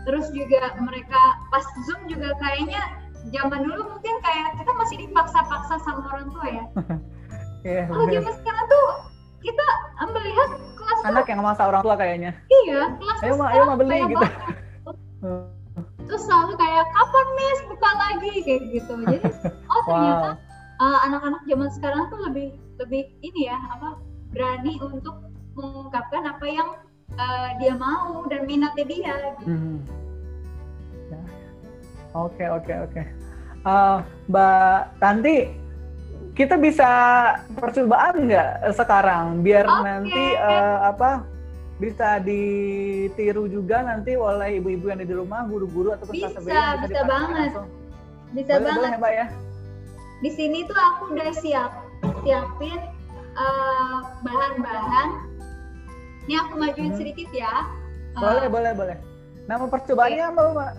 terus juga mereka pas zoom juga kayaknya zaman dulu mungkin kayak kita masih dipaksa-paksa sama orang tua ya yeah, kalau zaman sekarang tuh kita melihat kelas anak yang masa orang tua kayaknya iya kelas ayo ma ayo ma beli gitu terus selalu kayak kapan miss buka lagi kayak gitu jadi oh ternyata wow. uh, anak-anak zaman sekarang tuh lebih lebih ini ya apa berani untuk mengungkapkan apa yang uh, dia mau dan minatnya dia gitu. Hmm. Ya. Oke oke oke. Eh, Mbak Tanti, kita bisa percobaan nggak sekarang biar okay. nanti uh, apa bisa ditiru juga nanti oleh ibu-ibu yang ada di rumah, guru-guru atau peserta bisa, bisa, bisa banget. Langsung. Bisa boleh, banget. Boleh, Mbak ya. Di sini tuh aku udah siap siapin uh, bahan-bahan. Ini aku majuin hmm. sedikit ya. Boleh, uh, boleh, boleh. Nama percobaannya okay. apa, Mbak?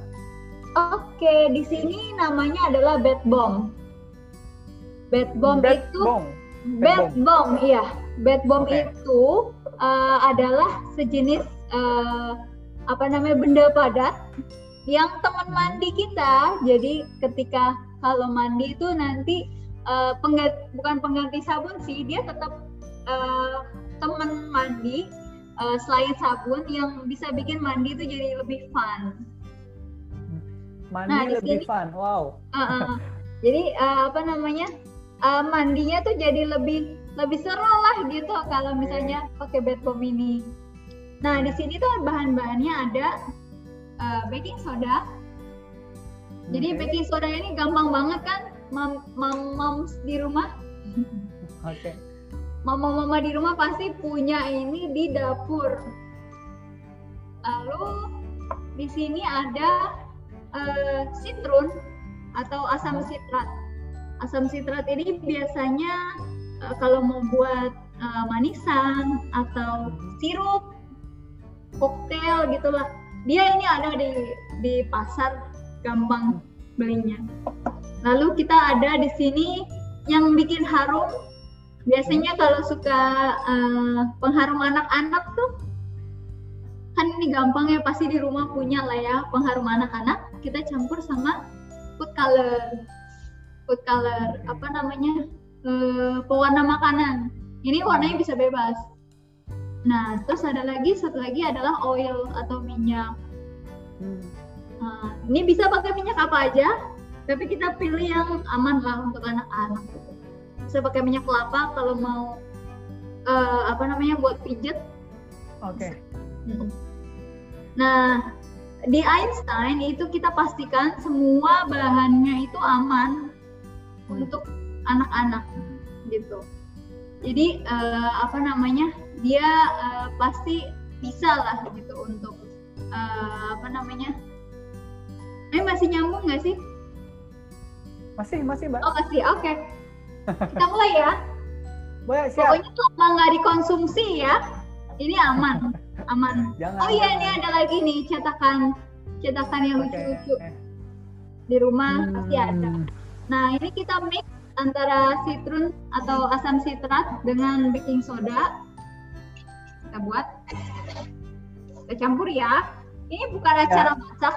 Oke, di sini namanya adalah bed bomb. Bed bomb bed itu bomb. bed bomb, iya. Bed bomb okay. itu uh, adalah sejenis uh, apa namanya benda padat yang teman mandi kita. Jadi ketika kalau mandi itu nanti uh, pengganti, bukan pengganti sabun sih, dia tetap uh, teman mandi uh, selain sabun yang bisa bikin mandi itu jadi lebih fun. Mandi nah, lebih sini, fun, wow. Uh, uh, jadi uh, apa namanya? Uh, mandinya tuh jadi lebih lebih seru lah gitu kalau misalnya pakai bed bomb ini. Nah di sini tuh bahan-bahannya ada uh, baking soda. Jadi okay. baking soda ini gampang banget kan, mam mam moms di rumah. Oke. Okay. Mama-mama di rumah pasti punya ini di dapur. Lalu di sini ada uh, atau asam sitrat. Asam sitrat ini biasanya uh, kalau mau buat uh, manisan atau sirup koktail gitulah. Dia ini ada di di pasar gampang belinya. Lalu kita ada di sini yang bikin harum. Biasanya kalau suka uh, pengharum anak-anak tuh kan ini gampang ya pasti di rumah punya lah ya pengharum anak-anak kita campur sama food color food color apa namanya uh, pewarna makanan. Ini warnanya bisa bebas. Nah, terus ada lagi satu lagi adalah oil atau minyak. Hmm. Nah, ini bisa pakai minyak apa aja, tapi kita pilih yang aman lah untuk anak-anak. Bisa pakai minyak kelapa kalau mau uh, apa namanya buat pijet. Oke. Okay. Hmm. Nah, di Einstein itu kita pastikan semua bahannya itu aman untuk anak-anak gitu. Jadi uh, apa namanya dia uh, pasti bisa lah gitu untuk uh, apa namanya. Eh masih nyambung nggak sih? Masih masih mbak. Oh masih oke. Okay. kita mulai ya. Boleh siap. Pokoknya tuh nggak dikonsumsi ya ini aman aman Jangan, oh iya ini ada lagi nih cetakan cetakan yang lucu-lucu okay. di rumah hmm. pasti ada nah ini kita mix antara citrun atau asam sitrat dengan baking soda. Kita buat. Kita campur ya. Ini bukan ya. acara masak.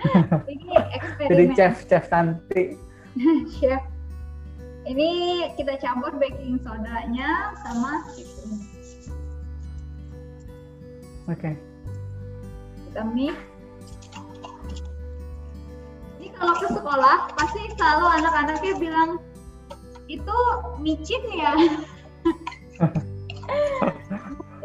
Ini eksperimen. Jadi chef chef Santi. chef. Ini kita campur baking sodanya sama citrun. Oke. Okay. Kita mix kalau ke sekolah pasti selalu anak-anaknya bilang itu micin ya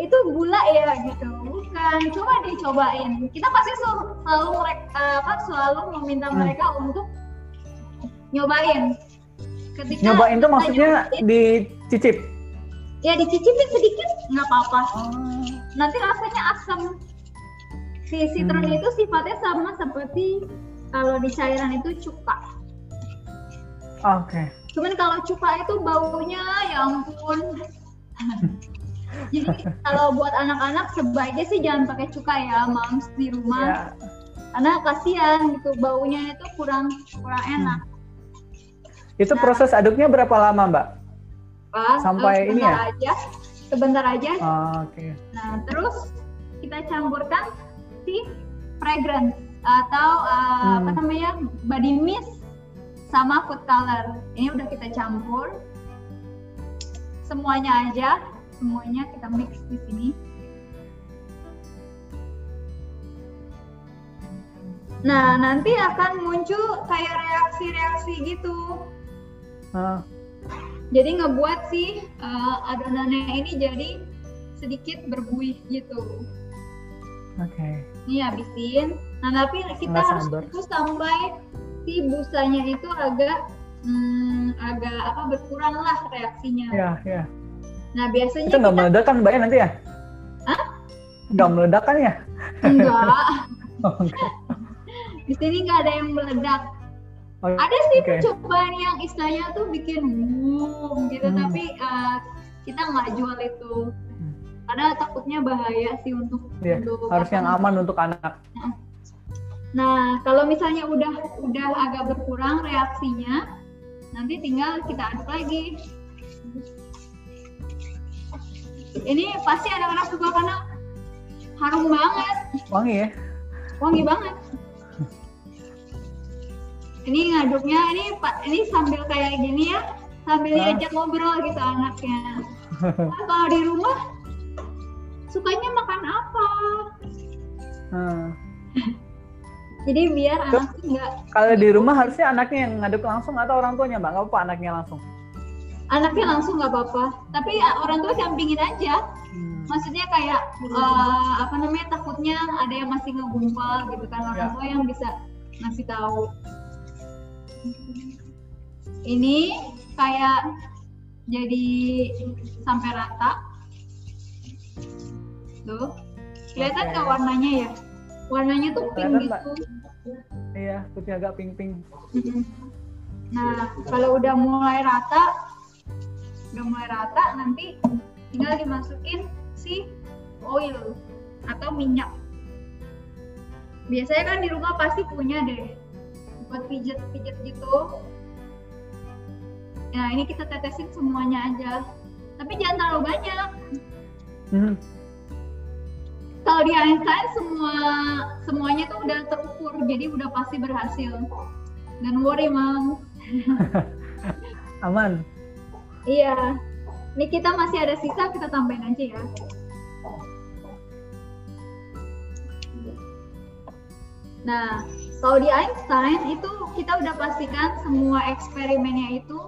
itu gula ya gitu bukan coba dicobain kita pasti selalu mereka apa selalu meminta hmm. mereka untuk nyobain ketika nyobain itu maksudnya nyobain, dicicip ya dicicipin sedikit nggak apa-apa oh. nanti rasanya asam si citron hmm. itu sifatnya sama seperti kalau di cairan itu cuka. Oke. Okay. Cuman kalau cuka itu baunya ya ampun. Jadi kalau buat anak-anak sebaiknya sih jangan pakai cuka ya, moms di rumah. Yeah. Karena kasihan gitu baunya itu kurang kurang enak. Hmm. Itu nah, proses aduknya berapa lama, Mbak? Pak, Sampai uh, ini ya? aja. Sebentar aja. Oh, Oke. Okay. Nah, terus kita campurkan si fragrance atau uh, hmm. apa namanya body mist sama food color ini udah kita campur semuanya aja semuanya kita mix di sini nah nanti akan muncul kayak reaksi-reaksi gitu uh. Jadi ngebuat si uh, adonannya ini jadi sedikit berbuih gitu oke okay. ini habisin Nah, tapi kita harus tunggu sampai si busanya itu agak hmm, agak apa berkurang lah reaksinya. Iya, iya. Nah, biasanya itu nggak meledak kan Mbak ya nanti ya? Hah? Nggak meledak kan ya? Enggak. oh, Di sini nggak ada yang meledak. Oh, ada sih okay. percobaan yang istilahnya tuh bikin boom gitu, hmm. tapi uh, kita nggak jual itu. Hmm. Karena takutnya bahaya sih untuk, yeah, untuk harus yang aman untuk anak. Nah, Nah, kalau misalnya udah udah agak berkurang reaksinya, nanti tinggal kita aduk lagi. Ini pasti anak-anak suka karena harum banget. Wangi ya? Wangi banget. Ini ngaduknya ini ini sambil kayak gini ya, sambil nah. diajak ngobrol gitu anaknya. Nah, kalau di rumah sukanya makan apa? Hmm jadi biar anak enggak kalau di rumah harusnya anaknya yang ngaduk langsung atau orang tuanya mbak nggak apa anaknya langsung anaknya langsung nggak apa-apa tapi ya, orang tua campingin aja hmm. maksudnya kayak uh, apa namanya takutnya ada yang masih ngegumpal gitu kan orang ya. tua yang bisa ngasih tahu ini kayak jadi sampai rata. Tuh. Kelihatan nggak okay. warnanya ya? Warnanya tuh pink gitu. Iya putih agak pink pink nah kalau udah mulai rata udah mulai rata nanti tinggal dimasukin si oil atau minyak. Biasanya kan di rumah pasti punya deh buat pijet-pijet gitu. Nah ini kita tetesin semuanya aja. Tapi jangan terlalu banyak. Hmm. Kalau di Einstein semua semuanya tuh udah terukur jadi udah pasti berhasil. Dan worry mam aman. Iya. Ini kita masih ada sisa kita tambahin aja ya. Nah kalau di Einstein itu kita udah pastikan semua eksperimennya itu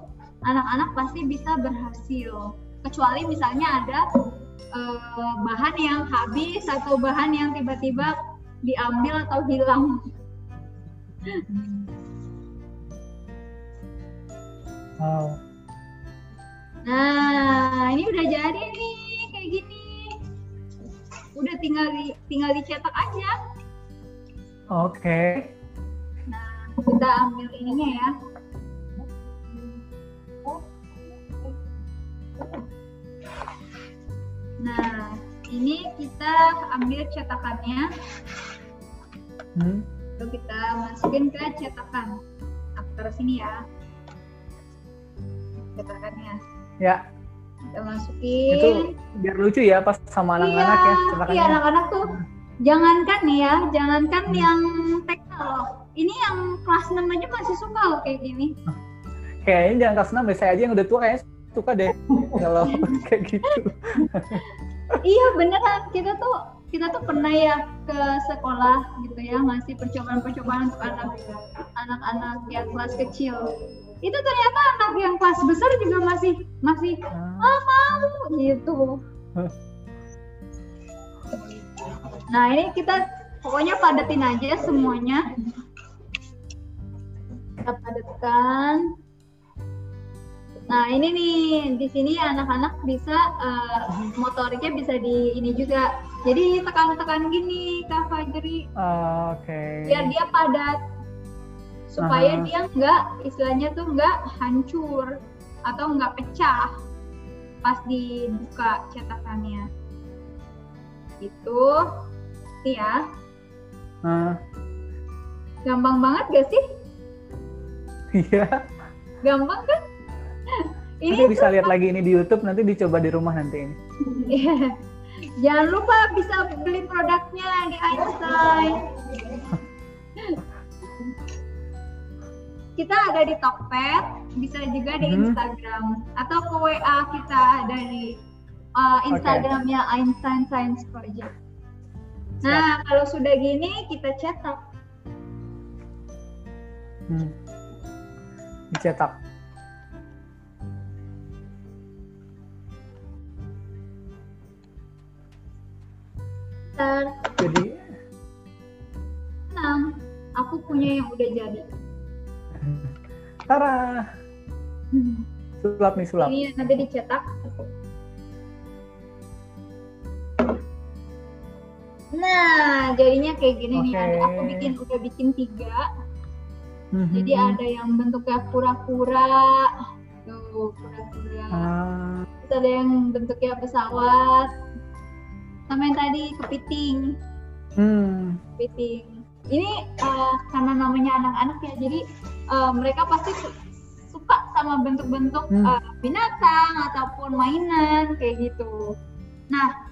anak-anak pasti bisa berhasil kecuali misalnya ada uh, bahan yang habis atau bahan yang tiba-tiba diambil atau hilang. Wow. Nah, ini udah jadi nih kayak gini. Udah tinggal di, tinggal dicetak aja. Oke. Okay. Kita ambil ininya ya. Nah, ini kita ambil cetakannya. Hmm. Lalu kita masukin ke cetakan. Aktor sini ya. Cetakannya. Ya. Kita masukin. Itu biar lucu ya pas sama anak-anak ya, iya, ya cetakannya. Iya, anak-anak tuh. Jangankan nih ya, jangankan hmm. yang TK loh. Ini yang kelas 6 aja masih suka loh kayak gini. Kayaknya jangan kelas 6 saya aja yang udah tua kayaknya suka deh kalau kayak gitu iya beneran kita tuh kita tuh pernah ya ke sekolah gitu ya masih percobaan-percobaan untuk anak anak-anak yang kelas kecil itu ternyata anak yang kelas besar juga masih masih ah, ah mau gitu nah ini kita pokoknya padetin aja semuanya kita padatkan Nah ini nih di sini anak-anak bisa uh, motoriknya bisa di ini juga. Jadi tekan-tekan gini Kak Fajri. Uh, Oke. Okay. Biar dia padat supaya uh -huh. dia nggak istilahnya tuh nggak hancur atau nggak pecah pas dibuka cetakannya. Itu sih ya. Uh. Gampang banget gak sih? Iya. Gampang kan? ini nanti bisa lihat lagi ini di YouTube nanti dicoba di rumah nanti ini. Jangan lupa bisa beli produknya di Einstein. kita ada di Tokped, bisa juga di hmm. Instagram atau ke WA kita dari uh, Instagramnya okay. Einstein Science Project. Nah, kalau sudah gini kita cetak. Hmm. Dicetak. Jadi tenang, aku punya yang udah jadi. Tara. Sulap nih sulap. Ini nanti dicetak. Nah, jadinya kayak gini nih. Ada aku bikin udah bikin tiga. Mm-hmm. Jadi ada yang bentuknya kura-kura, tuh kura-kura. Ah. Terus ada yang bentuknya pesawat, sama yang tadi kepiting. Hmm. Kepiting. Ini uh, karena namanya anak-anak ya, jadi uh, mereka pasti suka sama bentuk-bentuk hmm. uh, binatang ataupun mainan kayak gitu. Nah,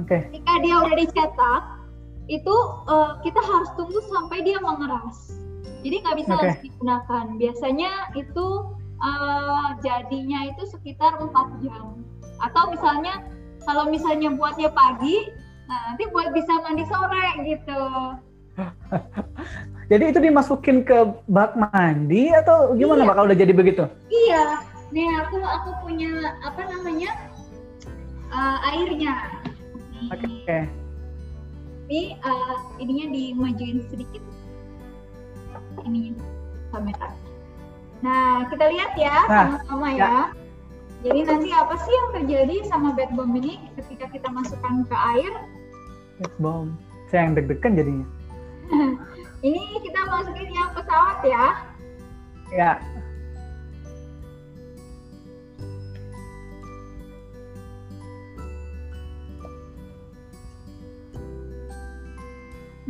Okay. Ketika dia udah dicetak, itu uh, kita harus tunggu sampai dia mengeras. Jadi nggak bisa okay. langsung digunakan. Biasanya itu uh, jadinya itu sekitar 4 jam. Atau misalnya kalau misalnya buatnya pagi, nah nanti buat bisa mandi sore gitu. jadi itu dimasukin ke bak mandi atau gimana iya. bakal udah jadi begitu? Iya. Nih aku aku punya apa namanya uh, airnya. Oke. Okay. Ini uh, ininya dimajuin sedikit. Ini kamera. Nah, kita lihat ya nah, sama-sama ya. ya. Jadi nanti apa sih yang terjadi sama bed bomb ini ketika kita masukkan ke air? Bed bomb. Saya yang deg-degan jadinya. ini kita masukin yang pesawat ya. Ya.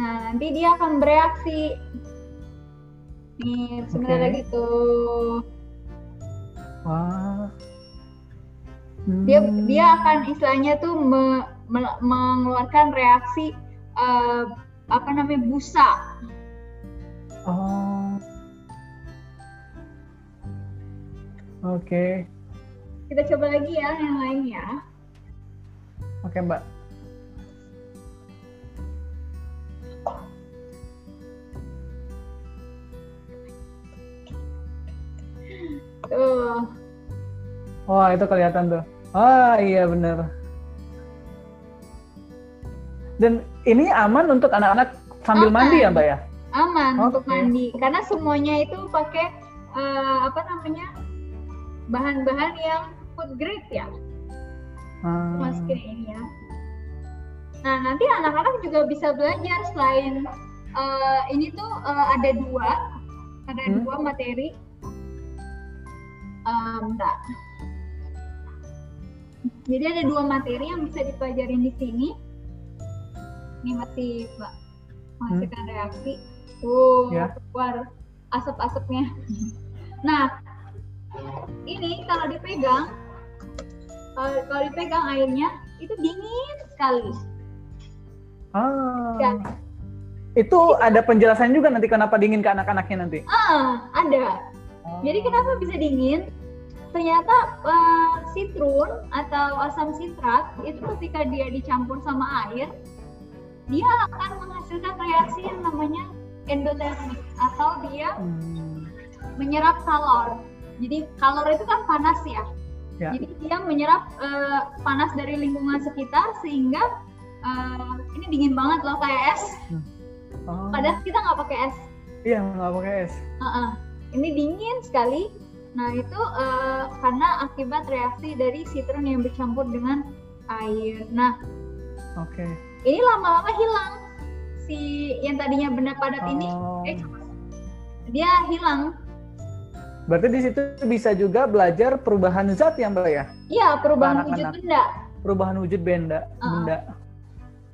Nah, nanti dia akan bereaksi. Nih, sebenarnya okay. gitu. Wah. Hmm. Dia dia akan istilahnya tuh me, me, mengeluarkan reaksi uh, apa namanya busa. Oh. Oke. Okay. Kita coba lagi ya yang lain ya. Oke, okay, Mbak. Tuh. Wah, itu kelihatan tuh. Ah, iya bener. Dan ini aman untuk anak-anak sambil aman. mandi ya, Mbak ya? Aman okay. untuk mandi. Karena semuanya itu pakai uh, apa namanya? bahan-bahan yang food grade ya. Hmm. Masker ini ya. Nah, nanti anak-anak juga bisa belajar selain uh, ini tuh uh, ada dua, ada hmm? dua materi um, enggak. Jadi ada dua materi yang bisa dipelajarin di sini. Ini masih Mbak menghasilkan hmm. reaksi. Oh, ya. keluar asap-asapnya. Nah, ini kalau dipegang, kalau, kalau dipegang airnya itu dingin sekali. Ah. Ya. Itu ada penjelasan juga nanti kenapa dingin ke anak-anaknya nanti? Ah, ada. Jadi kenapa bisa dingin? Ternyata uh, atau asam sitrat itu ketika dia dicampur sama air, dia akan menghasilkan reaksi yang namanya endotermik atau dia hmm. menyerap kalor. Jadi kalor itu kan panas ya. ya. Jadi dia menyerap uh, panas dari lingkungan sekitar sehingga uh, ini dingin banget loh kayak es. Hmm. Oh. Padahal kita nggak pakai es. Iya nggak pakai es. Uh -uh ini dingin sekali. Nah itu uh, karena akibat reaksi dari citron yang bercampur dengan air. Nah, oke. Okay. Ini lama-lama hilang si yang tadinya benda padat oh. ini, eh, dia hilang. Berarti di situ bisa juga belajar perubahan zat yang mbak ya? Iya, perubahan wujud benda. Perubahan wujud benda, -uh. benda.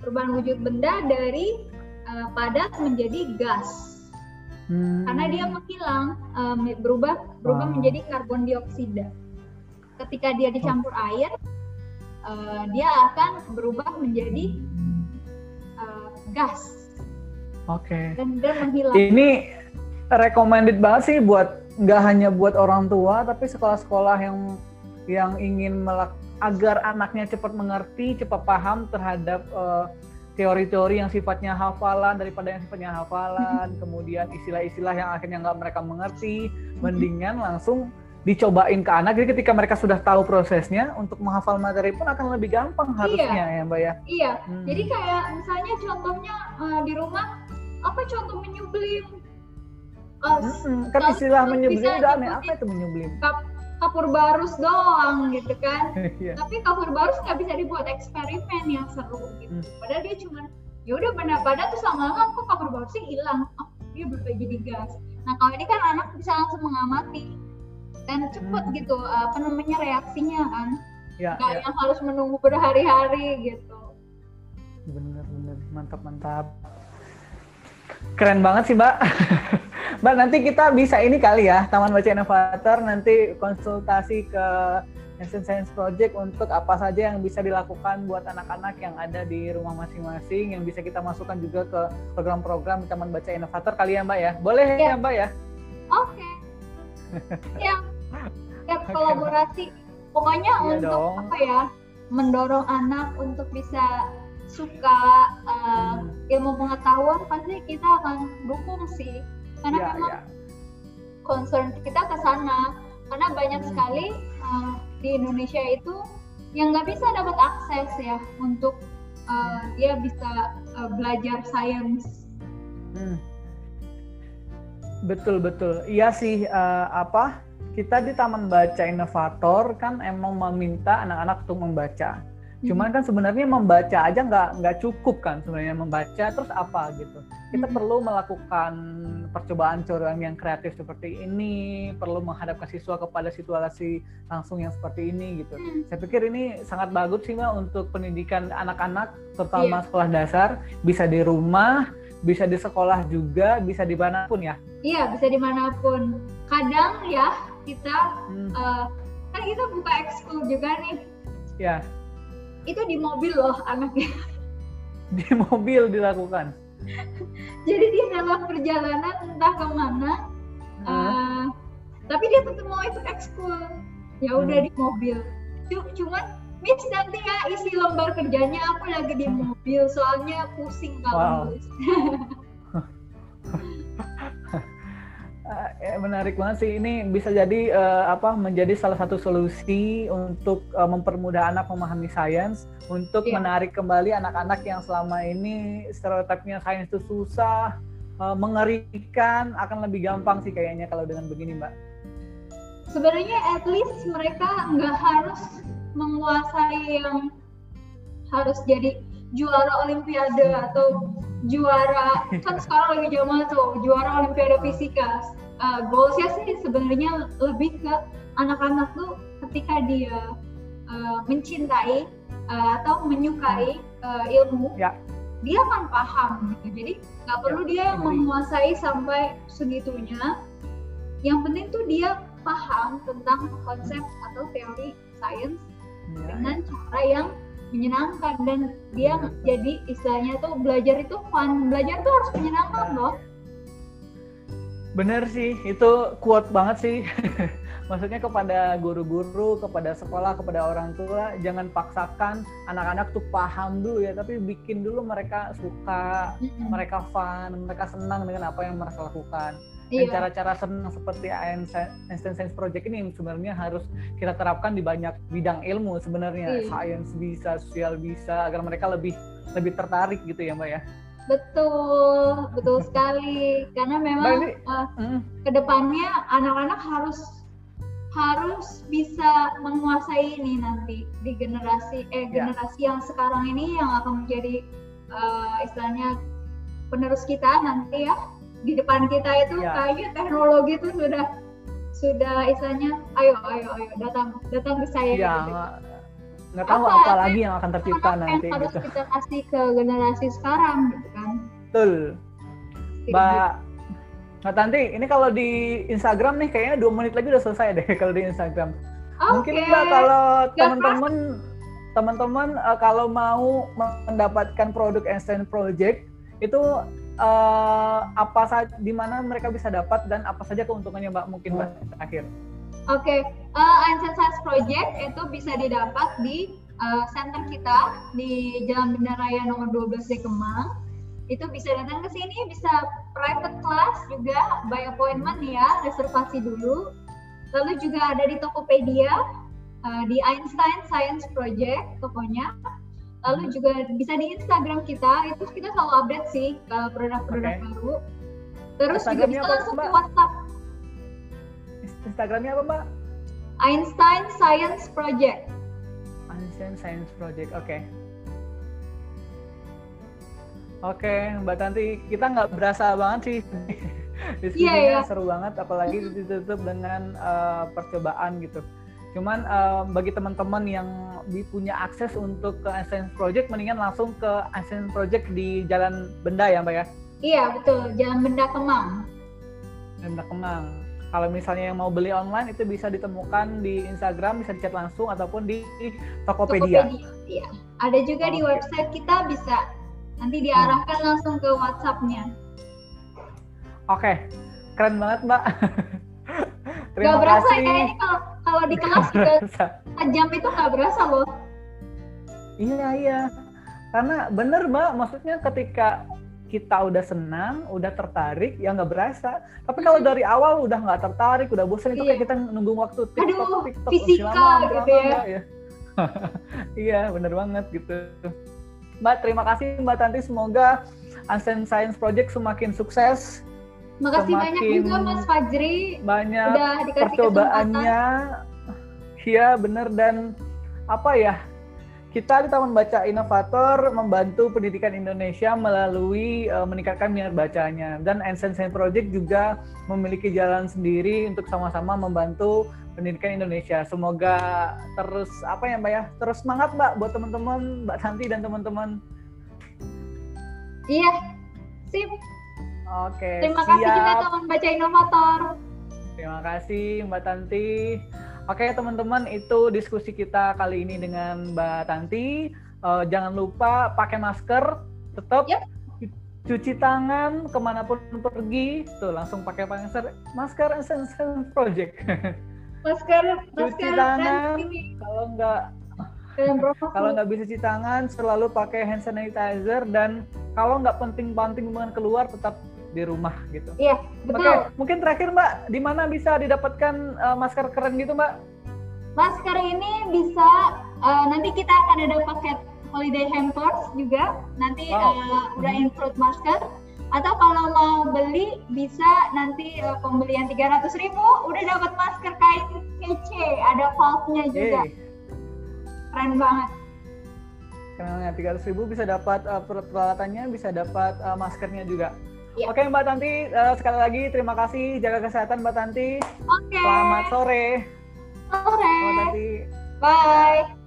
Perubahan wujud benda dari uh, padat menjadi gas. Hmm. Karena dia menghilang, um, berubah berubah wow. menjadi karbon dioksida. Ketika dia dicampur oh. air, uh, dia akan berubah menjadi uh, gas. Oke. Okay. Dan dia menghilang. Ini recommended banget sih buat nggak hanya buat orang tua, tapi sekolah-sekolah yang yang ingin melak agar anaknya cepat mengerti, cepat paham terhadap uh, teori-teori yang sifatnya hafalan daripada yang sifatnya hafalan, kemudian istilah-istilah yang akhirnya nggak mereka mengerti, mendingan langsung dicobain ke anak. Jadi ketika mereka sudah tahu prosesnya untuk menghafal materi pun akan lebih gampang harusnya iya. ya Mbak ya. Iya. Hmm. Jadi kayak misalnya contohnya uh, di rumah apa contoh menyublim? Uh, hmm, kan istilah menyublim udah aneh. Apa itu menyublim? Kap kapur barus doang gitu kan. Yeah. tapi kapur barus nggak bisa dibuat eksperimen yang seru gitu. Hmm. padahal dia cuma ya udah benda padat terus lama-lama kok cover boxnya hilang. Oh dia berubah jadi gas. Nah kalau ini kan anak bisa langsung mengamati dan cepet hmm. gitu apa namanya reaksinya kan. Ya, nggak ya. yang harus menunggu berhari-hari gitu. Bener-bener mantap mantap. Keren banget sih mbak mbak nanti kita bisa ini kali ya Taman Baca Inovator nanti konsultasi ke Nation Science Project untuk apa saja yang bisa dilakukan buat anak-anak yang ada di rumah masing-masing yang bisa kita masukkan juga ke program-program Taman Baca Inovator kali ya Mbak ya. Boleh ya, ya Mbak ya? Oke. Okay. ya. Ya kolaborasi. Pokoknya ya untuk dong. apa ya? Mendorong anak untuk bisa suka uh, ilmu pengetahuan pasti kita akan dukung sih. Karena ya, memang ya. concern kita ke sana. Karena banyak hmm. sekali uh, di Indonesia itu yang nggak bisa dapat akses ya untuk uh, dia bisa uh, belajar sains. Hmm. Betul betul, iya sih uh, apa kita di Taman Baca Inovator kan emang meminta anak-anak untuk membaca. Cuman kan sebenarnya membaca aja nggak nggak cukup kan sebenarnya membaca terus apa gitu. Kita hmm. perlu melakukan percobaan cobaan yang kreatif seperti ini, perlu menghadapkan siswa kepada situasi langsung yang seperti ini gitu. Hmm. Saya pikir ini sangat bagus sih mbak untuk pendidikan anak-anak terutama yeah. sekolah dasar bisa di rumah, bisa di sekolah juga, bisa di mana pun ya. Iya bisa di mana pun. Kadang ya kita hmm. uh, kan kita buka ekskul juga nih. Ya itu di mobil loh anaknya di mobil dilakukan jadi dia dalam perjalanan entah ke mana hmm. uh, tapi dia tetap mau ikut ekskul ya udah hmm. di mobil cuman Miss nanti ya isi lembar kerjanya aku lagi di mobil soalnya pusing kalau wow. uh, menarik banget sih ini bisa jadi uh, apa menjadi salah satu solusi untuk uh, mempermudah anak memahami sains untuk yeah. menarik kembali anak-anak yang selama ini stereotipnya sains itu susah uh, mengerikan akan lebih gampang sih kayaknya kalau dengan begini mbak sebenarnya at least mereka nggak harus menguasai yang harus jadi juara olimpiade atau juara. Kan sekarang lagi zaman tuh juara olimpiade fisika. Uh, goalsnya sih sebenarnya lebih ke anak-anak tuh ketika dia uh, mencintai uh, atau menyukai uh, ilmu ya. dia akan paham gitu. Jadi nggak perlu ya, dia yang menguasai sampai segitunya. Yang penting tuh dia paham tentang konsep atau teori sains ya, dengan ya. cara yang menyenangkan dan dia ya. jadi istilahnya tuh belajar itu fun belajar tuh harus menyenangkan loh Bener sih, itu kuat banget sih. Maksudnya kepada guru-guru, kepada sekolah, kepada orang tua, jangan paksakan anak-anak tuh paham dulu ya, tapi bikin dulu mereka suka, mereka fun, mereka senang dengan apa yang mereka lakukan. Dan iya. cara-cara senang seperti Einstein Science Project ini sebenarnya harus kita terapkan di banyak bidang ilmu sebenarnya, iya. science bisa, sosial bisa, agar mereka lebih lebih tertarik gitu ya Mbak ya. Betul, betul sekali. Karena memang uh, mm. ke depannya anak-anak harus harus bisa menguasai ini nanti di generasi eh yeah. generasi yang sekarang ini yang akan menjadi uh, istilahnya penerus kita nanti ya di depan kita itu yeah. kayaknya teknologi itu sudah sudah istilahnya ayo ayo ayo datang datang ke saya yeah. gitu nggak tahu apa, apa lagi yang akan tercipta apa nanti yang harus gitu. kita kasih ke generasi sekarang gitu kan betul mbak Nah Tanti, ini kalau di Instagram nih kayaknya dua menit lagi udah selesai deh kalau di Instagram. Okay. Mungkin mbak kalau teman-teman teman-teman uh, kalau mau mendapatkan produk Einstein Project itu uh, apa saja di mana mereka bisa dapat dan apa saja keuntungannya mbak mungkin mbak akhir. Oke, okay. uh, Science Project itu bisa didapat di uh, center kita di Jalan Benda Raya nomor 12 di Kemang. Itu bisa datang ke sini, bisa private class juga by appointment ya, reservasi dulu. Lalu juga ada di Tokopedia, uh, di Einstein Science Project tokonya. Lalu hmm. juga bisa di Instagram kita, itu kita selalu update sih produk-produk okay. baru. Terus juga bisa langsung ke WhatsApp Instagramnya apa mbak? Einstein Science Project. Einstein Science Project, oke. Okay. Oke, Mbak Tanti, kita nggak berasa banget sih diskusinya yeah, yeah. seru banget, apalagi ditutup dengan uh, percobaan gitu. Cuman uh, bagi teman-teman yang punya akses untuk ke Essence Project, mendingan langsung ke Essence Project di Jalan Benda ya, Mbak ya? Iya betul, Jalan Benda Kemang. Benda Kemang. Kalau misalnya yang mau beli online itu bisa ditemukan di Instagram, bisa dicat langsung ataupun di Tokopedia. Tokopedia. Iya. Ada juga okay. di website kita bisa nanti diarahkan hmm. langsung ke WhatsApp-nya. Oke, okay. keren banget Mbak. Terima gak berasa kasih. ya ini kalau kalau di kelas juga jam itu nggak berasa loh. Iya iya, karena bener Mbak, maksudnya ketika kita udah senang, udah tertarik, ya nggak berasa. Tapi kalau dari awal udah nggak tertarik, udah bosan, itu kayak iya. kita nunggu waktu TikTok, Aduh, TikTok, fisika lama, gitu ya. ya. iya, bener banget gitu. Mbak, terima kasih Mbak Tanti. Semoga Ansen Science Project semakin sukses. Makasih semakin banyak juga Mas Fajri. Banyak udah percobaannya. Iya, bener dan apa ya? Kita di Taman Baca Inovator membantu pendidikan Indonesia melalui uh, meningkatkan minat bacanya dan Science Project juga memiliki jalan sendiri untuk sama-sama membantu pendidikan Indonesia. Semoga terus apa ya Mbak ya, terus semangat Mbak buat teman-teman Mbak Tanti dan teman-teman. Iya, sip. Oke. Terima siap. kasih juga teman baca inovator. Terima kasih Mbak Tanti. Oke teman-teman itu diskusi kita kali ini dengan Mbak Tanti. Uh, jangan lupa pakai masker, tetap yep. cuci tangan ke mana pun pergi, tuh langsung pakai masker, masker Essence Project. Masker, cuci tangan, kalau nggak kalau nggak bisa cuci tangan, selalu pakai hand sanitizer dan kalau nggak penting-penting banget keluar, tetap di rumah gitu. Iya, betul. Oke, mungkin terakhir Mbak, di mana bisa didapatkan uh, masker keren gitu Mbak? Masker ini bisa uh, nanti kita akan ada paket holiday hampers juga. Nanti wow. uh, udah include masker. Atau kalau mau beli bisa nanti uh, pembelian 300 ribu udah dapat masker kain kece, ada valve-nya juga. Hey. Keren banget kenalnya 300 ribu bisa dapat uh, peralatannya, bisa dapat uh, maskernya juga. Ya. Oke Mbak Tanti, uh, sekali lagi terima kasih. Jaga kesehatan Mbak Tanti. Oke. Selamat sore. Sore. Mbak Tanti. Bye.